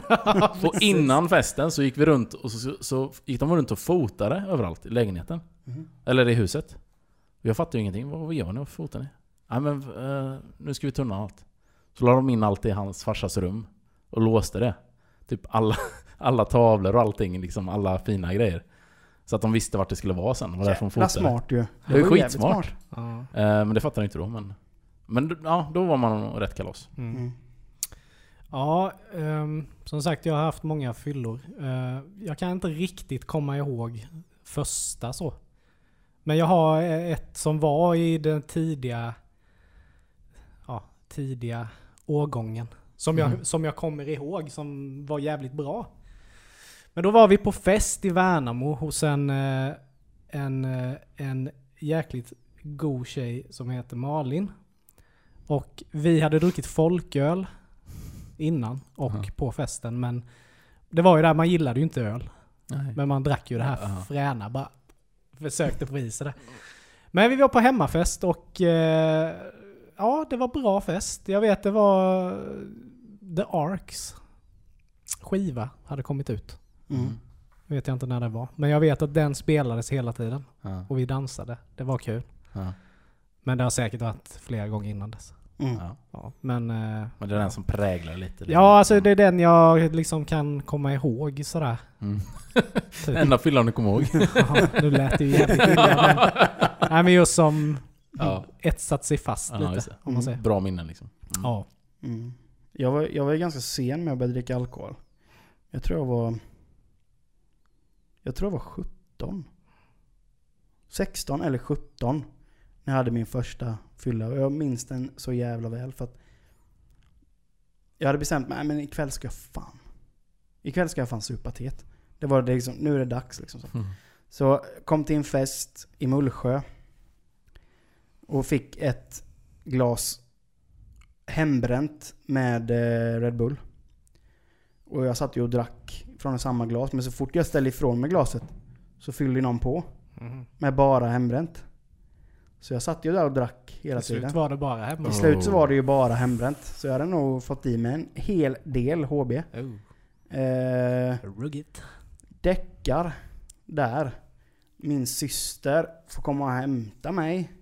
Och innan festen så gick vi runt och så, så gick de runt och fotade överallt i lägenheten. Mhm. Eller i huset. Jag fattade ju ingenting. Vad, vad gör ni? Varför fotar ni? Nej men eh, nu ska vi tunna allt. Så la de in allt i hans farsas rum. Och låste det. Typ alla, alla tavlor och allting. Liksom alla fina grejer. Så att de visste vart det skulle vara sen. Det var därför de Jävla fotade. smart ju. Det ju var jävligt skitsmart. smart. Ja. Eh, men det fattade jag inte då. Men, men ja, då var man rätt kalas. Mm. Mm. Ja, ehm, som sagt jag har haft många fyllor. Eh, jag kan inte riktigt komma ihåg första så. Men jag har ett som var i den tidiga, tidiga årgången. Som, jag, Mm. som jag kommer ihåg som var jävligt bra. Men då var vi på fest i Värnamo hos en, eh, en, eh, en jäkligt god tjej som heter Malin. Och vi hade druckit folköl innan och Aha. på festen. Men det var ju där, man gillade ju inte öl. Nej. Men man drack ju det här Ja. fräna. Bara försökte få i sig det. Men vi var på hemmafest och eh, ja, det var bra fest. Jag vet det var The Arks skiva hade kommit ut. Mm. Vet jag inte när det var. Men jag vet att den spelades hela tiden. Ja, Och vi dansade. Det var kul. ja, Men det har säkert varit flera gånger innan dess. Mm. ja. Ja, men... Eh, Men det är den som präglar lite. det. ja, alltså det är den jag liksom kan komma ihåg sådär. Mm. Typ. Enda fyllan du kommer ihåg. Ja, nu lät det ju jävligt illa. Men, nej, men just som Ja. etsat sig fast Ja, lite. det. Om man säger. Bra minnen liksom. Mm. Ja. Mm. Jag, var, jag var ju ganska sen med att börja dricka alkohol. Jag tror jag var... Jag tror jag var 17. 16 eller 17. När jag hade min första fylla. Och jag minns den så jävla väl för att... Jag hade bestämt mig, "Nej, men ikväll ska jag fan... Ikväll ska jag fan supa teet. Det var det liksom, nu är det dags liksom. Så. Mm. Så kom till en fest i Mullsjö. Och fick ett glas hembränt med eh, Red Bull. Och jag satt ju och drack från samma glas. Men så fort jag ställde ifrån mig glaset så fyllde någon på. Mm. Med bara hembränt. Så jag satt ju där och drack hela Till slut tiden. var det bara hemma. Till slut så var det ju bara hembränt. Så jag hade nog fått i mig en hel del HB. Oh. Eh, Ruggigt. däckar där. Min syster får komma och hämta mig.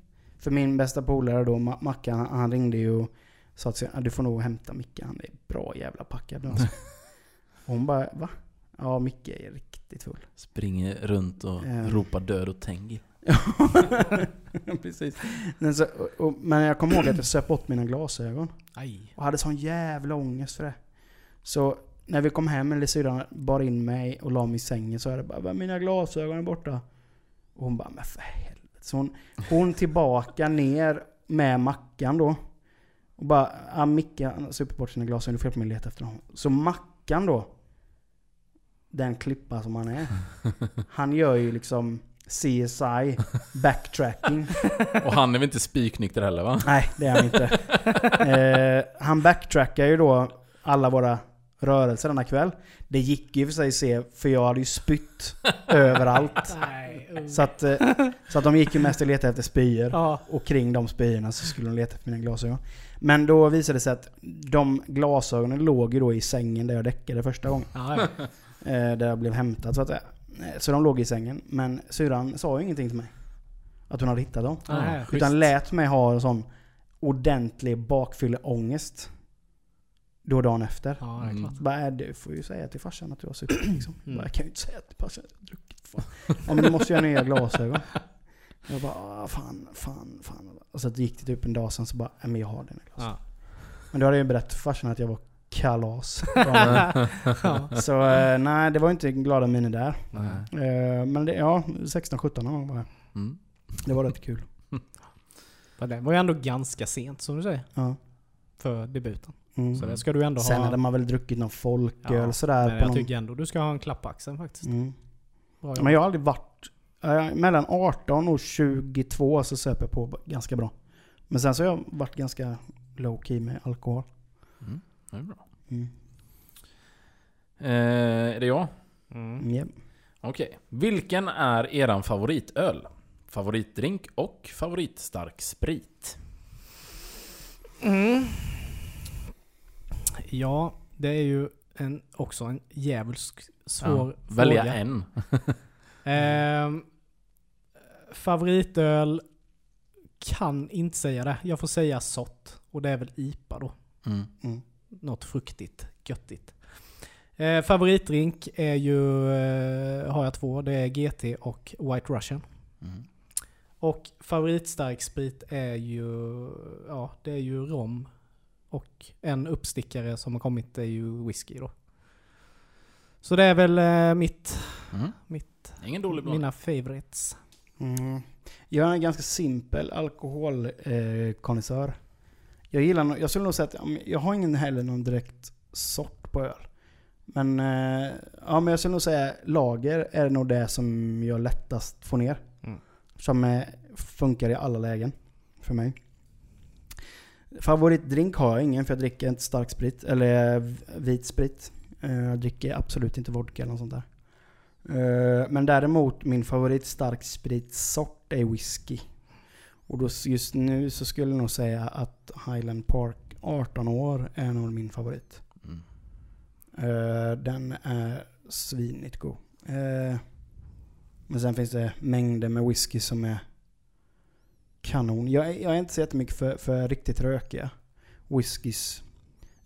För min bästa polare då, Ma- Mackan, han, ringde ju och sa att "Ja, du får nog hämta Micke, han är bra jävla packad. Alltså. Och hon bara, va? Ja, Micke är riktigt full. Springer runt och Eh. ropar död och Tengi. Precis. Men, så, och, och, men jag kommer ihåg att jag söp bort mina glasögon. Aj. Och hade sån jävla ångest för det. Så när vi kom hem, eller syrran bar in mig och la mig i sängen så är det bara "Va, mina glasögon är borta. Och hon bara, men för helvete. Så hon, hon tillbaka ner med Mackan då. Och bara, ja Micke har supit bort sina glasögon, du får hjälpa mig leta efter dem. Så Mackan då, den klippa som han är. Han gör ju liksom CSI, backtracking. Och han är väl inte spiknykter heller va? Nej, det är han inte. eh, han backtrackar ju då alla våra rörelser denna kväll. Det gick ju för sig att se, för jag hade ju spytt överallt. Nej. Så att, eh, så att de gick ju mest och letade efter spyor. Ja. Och kring de spyorna så skulle de leta efter mina glasögon. Men då visade det sig att de glasögonen låg ju då i sängen där jag däckade första gången. Ja, ja. Eh, där jag blev hämtad så att säga. Eh, Så de låg i sängen. Men syrran sa ju ingenting till mig. Att hon hade hittat dem. Nej, schysst. Utan lät mig ha en sån ordentlig bakfylleångest. Då dagen efter. Ja, det är Mm. klart. Bara, äh, du får ju säga till farsan att du har supit liksom. Mm. Bara, jag kan ju inte säga till farsan att jag har druckit. Fan. Ja men du måste ju ha nya glasögon. Jag bara, ah, fan, fan, fan. Och så gick det typ en dag sen så bara, nej men jag har dina glasögon. Ja. Men då hade jag ju berättat för farsan att jag var kalas. Ja. så eh, nej, det var inte glada miner där. Nej. Eh, men det, ja, 16-17 någon gång var jag. Mm. Det var rätt kul. Det var ju ändå ganska sent som du säger. Ja. För debuten. Mm. Så det ska du ändå Sen ha. hade man väl druckit någon folköl Ja, sådär. Men på jag någon... tycker ändå du ska ha en klapp på axeln faktiskt. mm. Bra Men jag har aldrig varit... eh, mellan 18 och 22 så söp jag på ganska bra. Men sen så har jag varit ganska low key med alkohol. Mm. Det är bra. Mm. Eh, är det jag? Mm. Ja. Okej. Vilken är eran favoritöl? Favoritdrink och favoritstark sprit? Mm. Ja, det är ju en, också en djävulsk svår Ja, välja fråga. en. Ehm, favoritöl kan inte säga det. Jag får säga sott. Och det är väl IPA då. Mm. Mm. Något fruktigt, göttigt. Eh, favoritdrink är ju, eh, har jag två. Det är GT och White Russian. Mm. Och favoritstark sprit är ju, ja det är ju rom Och en uppstickare som har kommit är ju whisky då. Så det är väl eh, mitt, Mm. mitt, Ingen dålig blad. mina favorites. Mm. Jag är en ganska simpel alkoholkonnässör. jag gillar nog- jag skulle nog säga att jag har ingen heller någon direkt sort på öl. Men, eh, ja, men jag skulle nog säga lager är nog det som jag lättast får ner. Mm. Som eh, funkar i alla lägen för mig. Favoritdrink har jag ingen för jag dricker inte stark sprit eller eh, vit sprit. Eh, Jag dricker absolut inte vodka eller något sånt där. Eh, Men däremot min favorit stark spritsort är whisky. Och då just nu så skulle jag nog säga att Highland Park 18 år är nog min favorit. Mm. Den är svinigt god. Men sen finns det mängder med whisky som är kanon. Jag jag är inte så jättemycket för, för riktigt rökiga whiskys.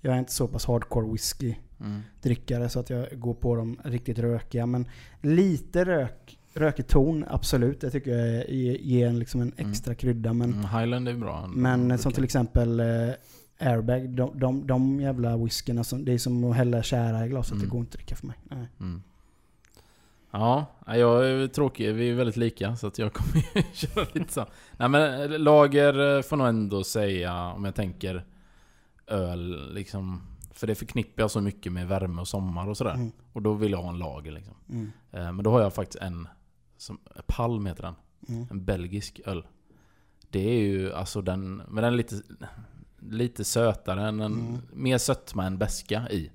Jag är inte så pass hardcore whisky Mm. drickare så att jag går på de riktigt rökiga. Men lite rök, rökig ton, absolut. Det tycker jag ger en, liksom en Mm. extra krydda. Men, Mm, Highland är bra. men som till exempel eh, Airbag, de, de, de jävla whiskyna, som, det är som att hälla kära i glaset. Det går inte att dricka för mig. Nej. Mm. Ja, jag är tråkig. Vi är väldigt lika så att jag kommer köra lite så. Nej men eh, lager eh, får nog ändå säga om jag tänker öl liksom. För det förknippar jag så mycket med värme och sommar och sådär. Mm. Och då vill jag ha en lager liksom. Mm. Eh, Men då har jag faktiskt en, som, Palm heter den. Mm. En belgisk öl. Det är ju alltså den, men den är lite, lite sötare, än en, Mm. mer sötma än beska i.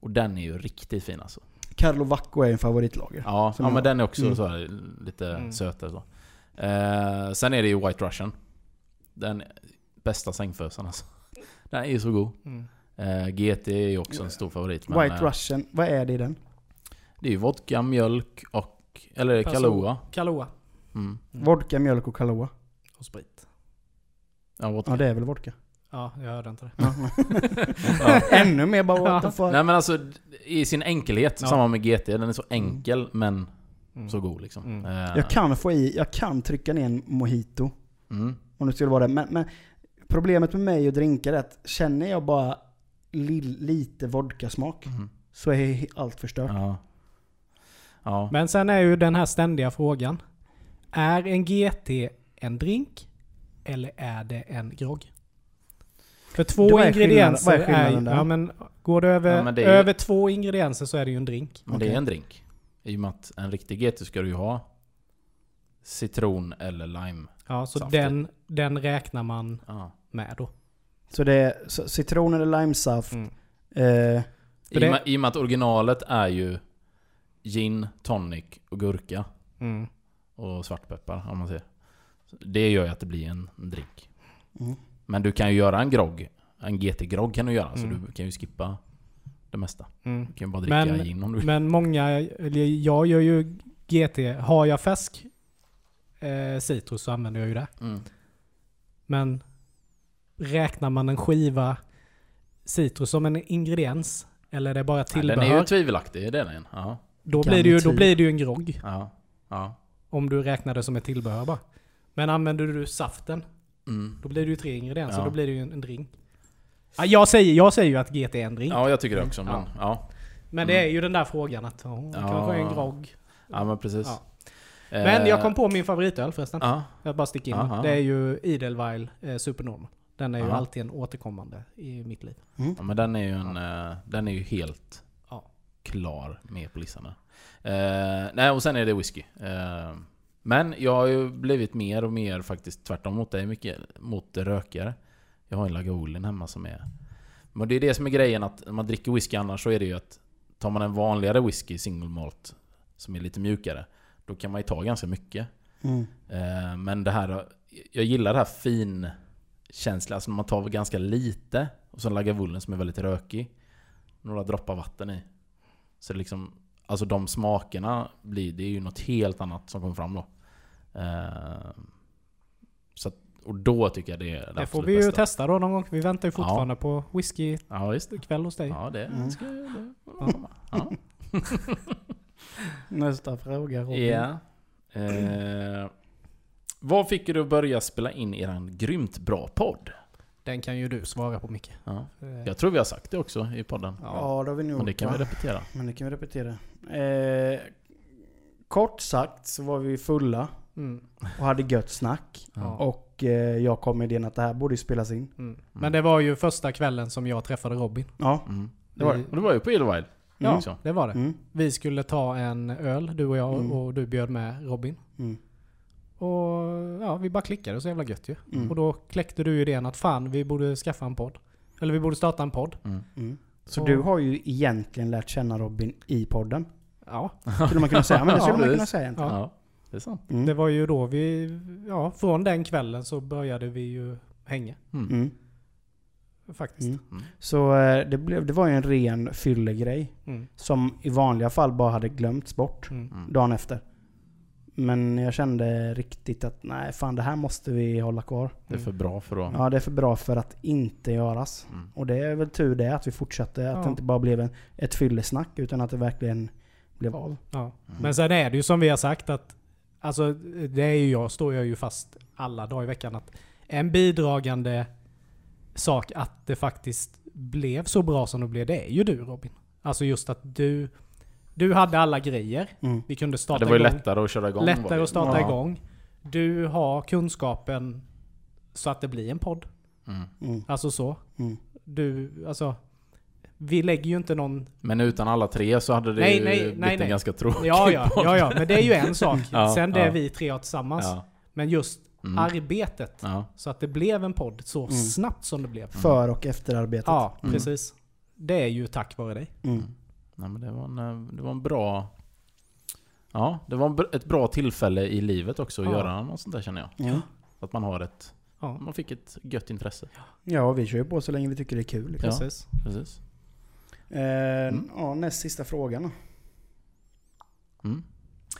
Och den är ju riktigt fin alltså. Carlo Vacco är en favoritlager. Ja, ja men den är också Mm. så här, lite Mm. sötare så. Eh, sen är det ju White Russian. Den bästa sängfösen alltså. Den är ju så god. Mm. Eh, GT är ju också en stor favorit. Men, White eh, Russian, vad är det i den? Det är ju vodka, mjölk och... Eller Perso- Kahlua. Kahlua. Mm. Mm. Vodka, mjölk och Kahlua. Och sprit. Ja, vodka. Ja det är väl vodka. Ja, jag hörde inte det. Ja. Ännu mer bara what the fuck. Nej men alltså, i sin enkelhet, Ja. samma med GT. Den är så enkel men Mm. så god liksom. Mm. Eh, Jag kan få i, jag kan trycka ner en mojito. Mm. Om det skulle vara det. Men, men problemet med mig och drinkar är att känner jag bara li, lite vodkasmak Mm. så är allt förstört. Ja. Ja. Men sen är ju den här ständiga frågan. Är en GT en drink? Eller är det en grogg? För två är ingredienser är är, ja, men Går det över, Ja, det är över två ingredienser så är det ju en drink. Men det är en drink. I och med att en riktig GT ska du ju ha citron eller lime. Ja, så Safter. den, den räknar man Ja. med då. Så det är så, citron eller limesaft. Mm. Eh, I, det- I och med att originalet är ju gin, tonic och gurka. Mm. Och svartpeppar om man säger. Det gör ju att det blir en, en drink. mm. Men du kan ju göra en grogg. En GT-grogg kan du göra. Så Mm. du kan ju skippa det mesta. Mm. Du kan ju bara dricka Men- gin om du vill. Men många, eller jag gör ju GT. Har jag färsk eh, citrus så använder jag ju det. Mm. Men räknar man en skiva citrus som en ingrediens? Eller är det bara tillbehör? den är ju tvivelaktig, det är den. Ja. då, blir det ju, då blir det ju en grogg. Ja. Ja. Om du räknar det som ett tillbehör bara. Men använder du saften, Mm. då blir det ju tre ingredienser. Ja. Då blir det ju en, en drink. Ja, jag, säger, jag säger ju att GT är en drink. ja, jag tycker det också. Men, Ja. ja. Men det är ju den där frågan att oh, Ja. kanske är en grogg. ja, men precis. Ja. Men Eh, jag kom på min favoritöl förresten. Ja. Jag bara sticker in. Aha. Det är ju Idelweil eh, Supernormal. Den är ju Aha. alltid en återkommande i mitt liv. Ja, men den är ju en, eh, den är ju helt Ja. klar med på listan. Eh, nej, och sen är det whisky. Eh, men jag har ju blivit mer och mer faktiskt tvärtom mot dig, mycket mot det rökigare. Jag har en Lagavulin hemma som är... Men det är det som är grejen att när man dricker whisky annars så är det ju att tar man en vanligare whisky, single malt, som är lite mjukare, då kan man ju ta ganska mycket. Mm. Eh, Men det här, jag gillar det här fin känslan, alltså när man tar ganska lite och så Lagavulin som är väldigt rökig. Några droppar vatten i. Så det liksom, alltså de smakerna blir, det är ju något helt annat som kommer fram då. Eh, Så att, och då tycker jag det är det, Det får vi ju bästa. testa då någon gång. Vi väntar ju fortfarande på whisky Ja ikväll hos dig. Ja det Mm. ska komma. Ja. Nästa fråga Robin. Ja. Eh, vad fick du att börja spela in eran grymt bra podd? Den kan ju du svara på Micke. Ja. Eh, Jag tror vi har sagt det också i podden. Ja. Ja, det har vi nog Men det kan vi repetera. Men det kan vi repetera. Eh, kort sagt så var vi fulla Mm. och hade gött snack. Ja. Och eh, jag kom med idén att det här borde ju spelas in. Mm. Men det var ju första kvällen som jag träffade Robin. Ja, Mm. det var det. Och det var ju på Edelweild. Ja. också. Det var det. Mm. Vi skulle ta en öl, du och jag, Mm. och du bjöd med Robin. Mm. Och ja, vi bara klickade så jävla gött ju. Mm. Och då kläckte du idén att fan, vi borde skaffa en podd. Eller vi borde starta en podd. Mm. Mm. Så Och- du har ju egentligen lärt känna Robin i podden. Ja, Skulle man kunna säga. Men det skulle Ja, man kunna säga egentligen. Ja. Det är sant. Mm. det var ju då vi, ja, från den kvällen så började vi ju hänga. Mm. Mm. Faktiskt. Mm. Mm. Så eh, det, blev, det var ju en ren fyllegrej. Mm. Som i vanliga fall bara hade glömts bort dagen efter. Men jag kände riktigt att nej fan det här måste vi hålla kvar. Det är för bra för att... Ja det är för bra för att inte göras. Mm. Och det är väl tur det att vi fortsatte. Att Ja. det inte bara blev en, ett fyllesnack utan att det verkligen blev av. Ja. Mm. Men sen är det ju som vi har sagt att, alltså det är ju jag, står jag ju fast alla dagar i veckan att en bidragande sak att det faktiskt blev så bra som det blev, det är ju du Robin. Alltså just att du, du hade alla grejer. Mm. Vi kunde Ja, starta det var ju igång. lättare att köra igång. lättare att starta Ja. igång. Du har kunskapen så att det blir en podd. Mm. Mm. Alltså så. Mm. Du, alltså. Vi lägger ju inte någon... Men utan alla tre så hade det Nej, ju nej, blivit nej, en ganska tråkig Ja, ja, podd. ja, ja. Men det är ju en sak. Ja, Sen det ja. vi tre har tillsammans. Ja. Men just Mm. arbetet. Ja. Så att det blev en podd så Mm. snabbt som det blev. För och efterarbetet. Ja, Mm. precis. Det är ju tack vare dig. Mm. Nej, men det var en, eh, det var en bra... Ja, det var ett bra tillfälle i livet också att Ja. göra något sånt där känner jag. Ja. Att man har ett... Ja, Man fick ett gött intresse. ja, vi kör ju på så länge vi tycker det är kul. Liksom. Ja. precis. Precis. Eh, ja, näst sista frågan då. Mm.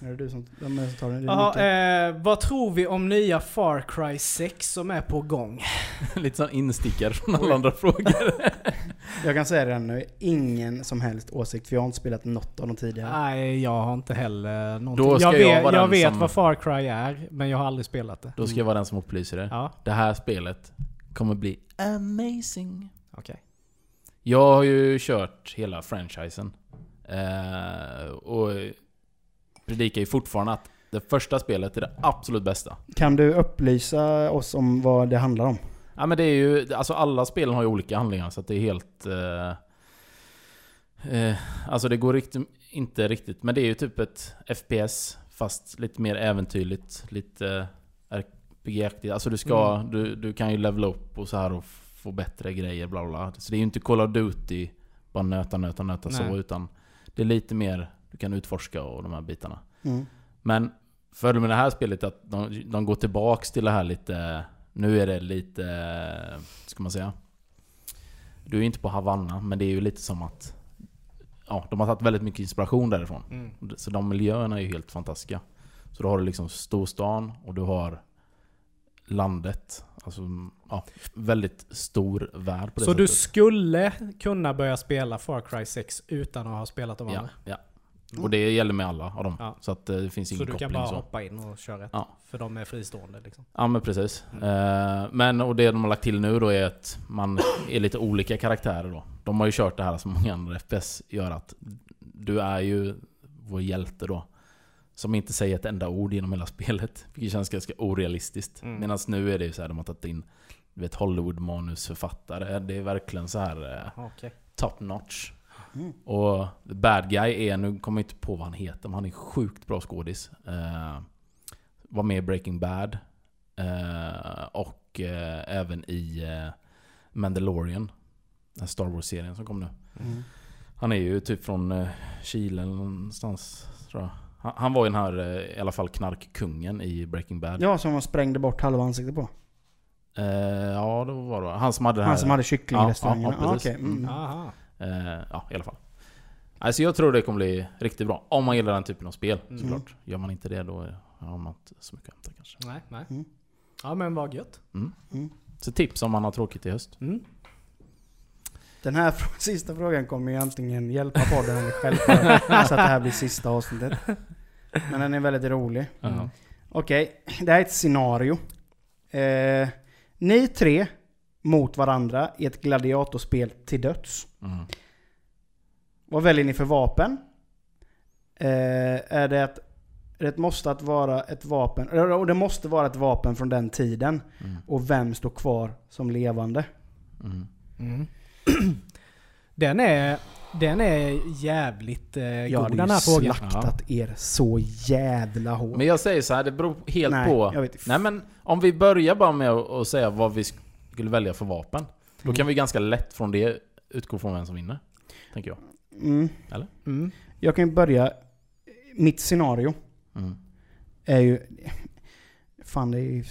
Är det du som, vem är det som tar den? Det Micke. eh, vad tror vi om nya Far Cry 6 som är på gång? Lite sån instickare från alla andra frågor. Jag kan säga det nu, ingen som helst åsikt för jag har inte spelat något av dem tidigare. Nej, jag har inte heller någonting. Då ska jag jag vet, vara jag den vet som- vad Far Cry är, men jag har aldrig spelat det. Då ska jag vara den som upplyser er. Ja, Det här spelet kommer bli amazing. okej. Jag har ju kört hela franchisen. Eh, och predikar ju fortfarande att det första spelet är det absolut bästa. Kan du upplysa oss om vad det handlar om? Ja men det är ju, alltså alla spelen har ju olika handlingar så det är helt... Eh, eh, alltså det går riktigt, inte riktigt, men det är ju typ ett FPS fast lite mer äventyrligt, lite RPG-aktigt. Alltså du ska, Mm. du, du kan ju levela upp och så här och få bättre grejer bla bla. Så det är ju inte Call of Duty, bara nöta, nöta, nöta så, Nej. utan det är lite mer, du kan utforska och de här bitarna. Mm. Men fördelen med det här spelet är att de, de går tillbaks till det här lite... Nu är det lite... Ska man säga? Du är ju inte på Havanna, men det är ju lite som att... Ja, de har tagit väldigt mycket inspiration därifrån. Mm. Så de miljöerna är ju helt fantastiska. Så då har du liksom storstan och du har landet. Alltså, ja, väldigt stor värld på det Så du sättet. skulle kunna börja spela Far Cry 6 utan att ha spelat de Ja, andra? ja. Och det gäller med alla av dem. Ja. Så att eh, det finns Så ingen du kan koppling bara så. hoppa in och köra ett? Ja. För de är fristående liksom? Ja men precis. Mm. Eh, men och det de har lagt till nu då är att man är lite olika karaktärer då. De har ju kört det här som många andra FPS gör att du är ju vår hjälte då. Som inte säger ett enda ord genom hela spelet. Vilket känns ganska orealistiskt. Mm. Medan nu är det ju så här, de har tagit in du vet, Hollywood-manusförfattare. Det är verkligen så här eh, Okej. top notch. Mm. Och the bad guy är, nu kommer jag inte på vad han heter, men han är sjukt bra skådis. Eh, var med i Breaking Bad. Eh, och eh, även i eh, Mandalorian. Den Star Wars-serien som kom nu. Mm. Han är ju typ från eh, Chile eller någonstans tror jag. Han, var ju den här, eh, i alla fall knarkkungen i Breaking Bad. Ja, som man sprängde bort halva ansiktet på. Eh, ja, det var det. Han som hade det här... Han som hade kycklingrestaurangen. Ja, ja, Ja, okej. Mm. Eh, ja, i alla fall. Alltså jag tror det kommer bli riktigt bra. Om man gillar den typen av spel, Mm. såklart. Gör man inte det då har man inte så mycket att hämta kanske. Nej, nej. Mm. Ja men vad gött. Mm. Mm. Så tips om man har tråkigt i höst. Mm. Den här sista frågan kommer ju antingen hjälpa podden eller stjälpa Så att det här blir sista avsnittet. Men den är väldigt rolig. Ja. Okej, det här är ett scenario. Eh, ni tre mot varandra i ett gladiatorspel till döds. Mm. Vad väljer ni för vapen? Eh, är det ett, är det ett måste att vara ett vapen? Och det måste vara ett vapen från den tiden. Mm. Och vem står kvar som levande? Mm. Den, är, den är jävligt eh, Jag god hade den ju här frågan. slaktat er så jävla hårt. Men jag säger så här, det beror helt Nej, på. jag. Nej men om vi börjar bara med att säga vad vi skulle välja för vapen. Då Mm. kan vi ganska lätt från det utgå från vem som vinner. Tänker jag. Mm. Mm. Jag kan ju börja. Mitt scenario Mm. är ju... Fan det är ju...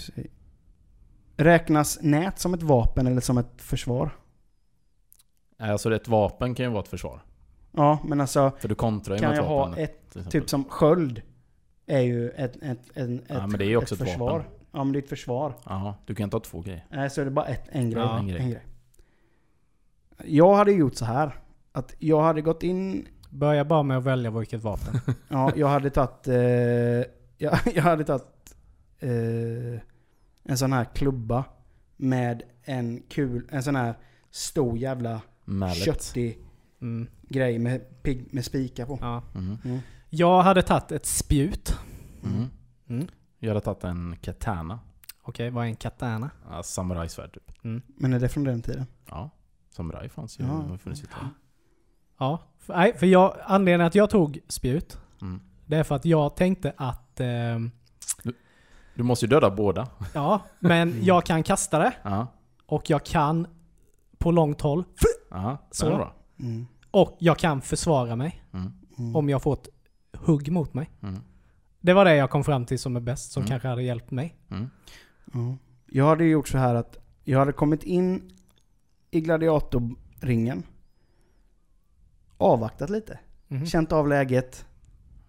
Räknas nät som ett vapen eller som ett försvar? Alltså ett vapen kan ju vara ett försvar. Ja, men alltså För du kontrar ju kan med jag ett ha vapen. ett till exempel. typ som sköld? Är ju ett, ett, en, ett, Ja, men det är ju också ett försvar. vapen. Ja men det är ett försvar. Jaha, du kan ta två grejer. Nej, så är det bara ett, en grej. Ja, en, en grej. grej. Jag hade gjort så här. Att jag hade gått in... Börja bara med att välja vilket vapen. Ja, jag hade tagit... Eh, jag, jag hade tagit eh, en sån här klubba med en kul... En sån här stor jävla Mallet. köttig Mm. grej med, pigg, med spikar på. Ja. Mm. Mm. Jag hade tagit ett spjut. Mm. Mm. Jag hade tagit en katana. Okej, vad är en katana? Ja, samurajsvärd typ. Men är det från den tiden? Ja. Samuraj fanns ju. Ja. Funnits. Ja, för, nej, för jag, anledningen att jag tog spjut, Mm. det är för att jag tänkte att ehm, Du måste ju döda båda. Ja, men jag kan kasta det Ja. och jag kan på långt håll Ja, Så. Mm. och jag kan försvara mig Mm. Mm. om jag får ett hugg mot mig. Mm. Det var det jag kom fram till som är bäst, som Mm. kanske hade hjälpt mig. Mm. Ja. Jag hade gjort så här att jag hade kommit in i gladiatorringen. Avvaktat lite. Mhm. Känt av läget.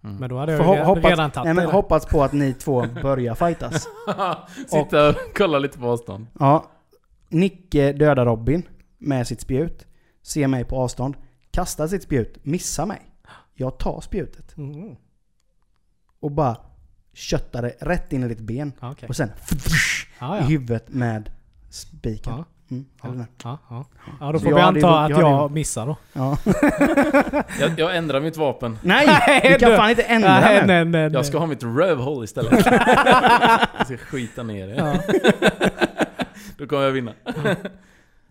Mm. Men då hade jag För ju ho- hoppas- redan tagit Nej, men det. hoppats på att ni två börjar fightas. Sitta och kolla lite på avstånd. Ja. Nicke dödar Robin med sitt spjut. Ser mig på avstånd. Kastar sitt spjut. Missar mig. Jag tar spjutet. Mm. Och bara köttar det rätt in i ditt ben. Ja, okej. Och sen Ja, i ja. huvudet med spiken. Ja. Mm, nej. Ja, ja. ja, då Så får jag vi anta att jag jag missar då. Ja. Jag, jag ändrar mitt vapen. Nej! Nej, Du kan fan inte ändra nej, nu. nej, nej, Jag ska ha mitt rövhål istället. jag ska skita ner det. Ja. Då kommer jag vinna.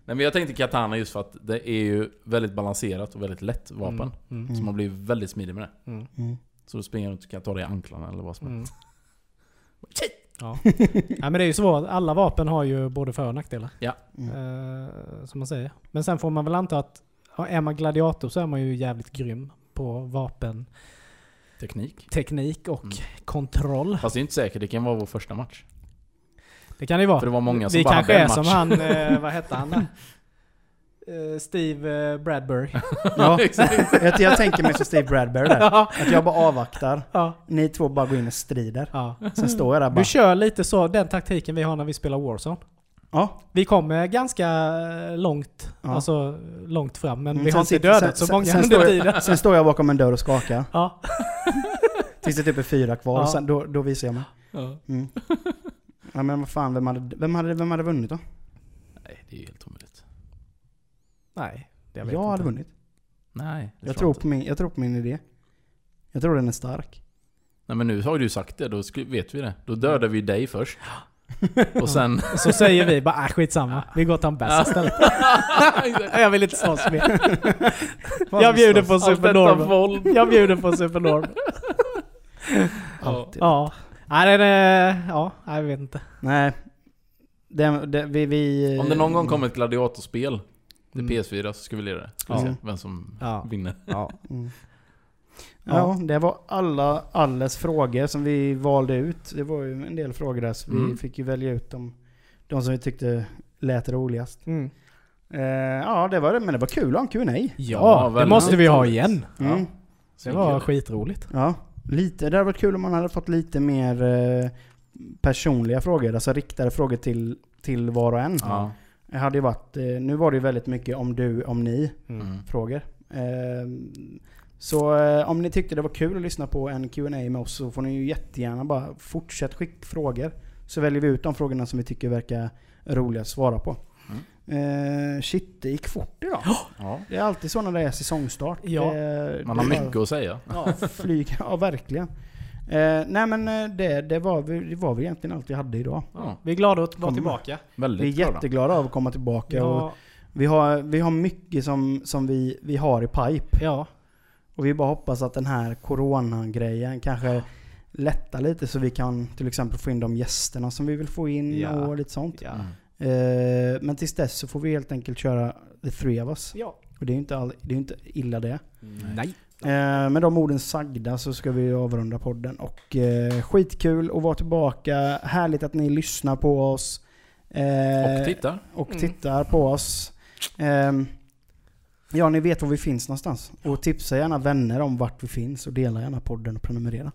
Nej men jag tänkte katana just för att det är ju väldigt balanserat och väldigt lätt vapen. Mm, mm, Så man blir väldigt smidig med det. mm, Mm. Så då springer runt och kan ta det i anklarna eller vad som helst. mm. Ja. Nej men det är ju så att alla vapen har ju både för och nackdelar. Ja. Mm. Eh, som man säger. Men sen får man väl anta att är man gladiator så är man ju jävligt grym på vapenteknik Teknik. och Mm. kontroll. Fast det är inte säkert, det kan vara vår första match. Det kan det ju vara. För det var många som Vi bara kanske hade är en som match. han, eh, vad hette han där? Eh, Steve eh, Bradbury. Ja, exakt. jag, jag tänker mig som Steve Bradbury där. Att jag bara avvaktar. ja, Ni två bara går in och strider. ja. Sen står jag där bara. Du kör lite så, den taktiken vi har när vi spelar Warzone. Ja. Vi kommer ganska långt, Ja. alltså långt fram, men Mm, vi har inte dödat sen- så många sen under står- tiden. Sen står jag bakom en dörr och skakar. Ja. Tills det typ är fyra kvar. Ja. Och sen, då, då visar jag mig. Ja. Mm. Ja men vad fan, vem hade, vem hade, vem hade vunnit då? Nej, det är ju helt omöjligt. Nej, det Jag, vet hade inte. vunnit. Nej, det Jag tror jag inte. på min, jag tror på min idé. Jag tror den är stark. Nej men nu har du sagt det, då vet vi det. Då dödar vi dig först. Och sen... Så säger vi bara, äh, skitsamma. Vi går till en bärs istället. jag vill inte slåss mer. Jag bjuder på Supernorm. Jag bjuder på Supernorm. Alltid. Ja. Nej, den är... Ja, jag vet inte. Nej. Det, det, vi, vi, Om det någon gång kommer ett gladiatorspel till Mm. PS4 så ska vi lira det. Ska vi Ja. se vem som Ja. vinner. Ja. Mm. Ja, det var alla alles frågor som vi valde ut. Det var ju en del frågor där så vi Mm. fick ju välja ut de, de som vi tyckte lät roligast. Mm. Eh, ja, det var det. Men det var kul att ha en Q&A. Ja, Ja, det måste vi ha igen. Mm. Det var skitroligt. Ja, lite. Det hade varit kul om man hade fått lite mer eh, personliga frågor. Alltså riktade frågor till, till var och en. Ja. Det hade varit, eh, nu var det ju väldigt mycket om du, om ni Mm. frågor. Eh, så eh, om ni tyckte det var kul att lyssna på en Q&A med oss så får ni ju jättegärna bara fortsätt skicka frågor. Så väljer vi ut de frågorna som vi tycker verkar roliga att svara på. Mm. Eh, shit, det gick fort idag. Ja. Det är alltid så när det är säsongstart. Ja. Det, Man har bara- mycket att säga. Ja, flyg. Ja, verkligen. Eh, nej men eh, det, det, var, vi- det var väl egentligen allt vi hade idag. Ja. Vi är glada att vara Kom. tillbaka. Väldigt Vi är jätteglada av att komma tillbaka. Och Ja, vi, har, vi har mycket som, som vi, vi har i pipe. ja. Och vi bara hoppas att den här corona-grejen kanske lättar lite så vi kan till exempel få in de gästerna som vi vill få in Ja. och lite sånt. Ja. Mm. Eh, men tills dess så får vi helt enkelt köra the three of us. ja. Och det är ju inte, all, det är ju inte illa det. Nej. Eh, med de orden sagda så ska vi avrunda podden. Och eh, skitkul att vara tillbaka. Härligt att ni lyssnar på oss. Eh, Och titta. och Mm. tittar på oss. Ehm, ja, ni vet var vi finns någonstans. Och tipsa gärna vänner om vart vi finns och dela gärna podden och prenumerera.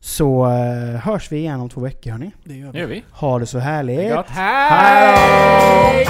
Så eh, hörs vi igen om två veckor hörni. Det gör Det gör vi. Ha det så härligt. Gott. Hej!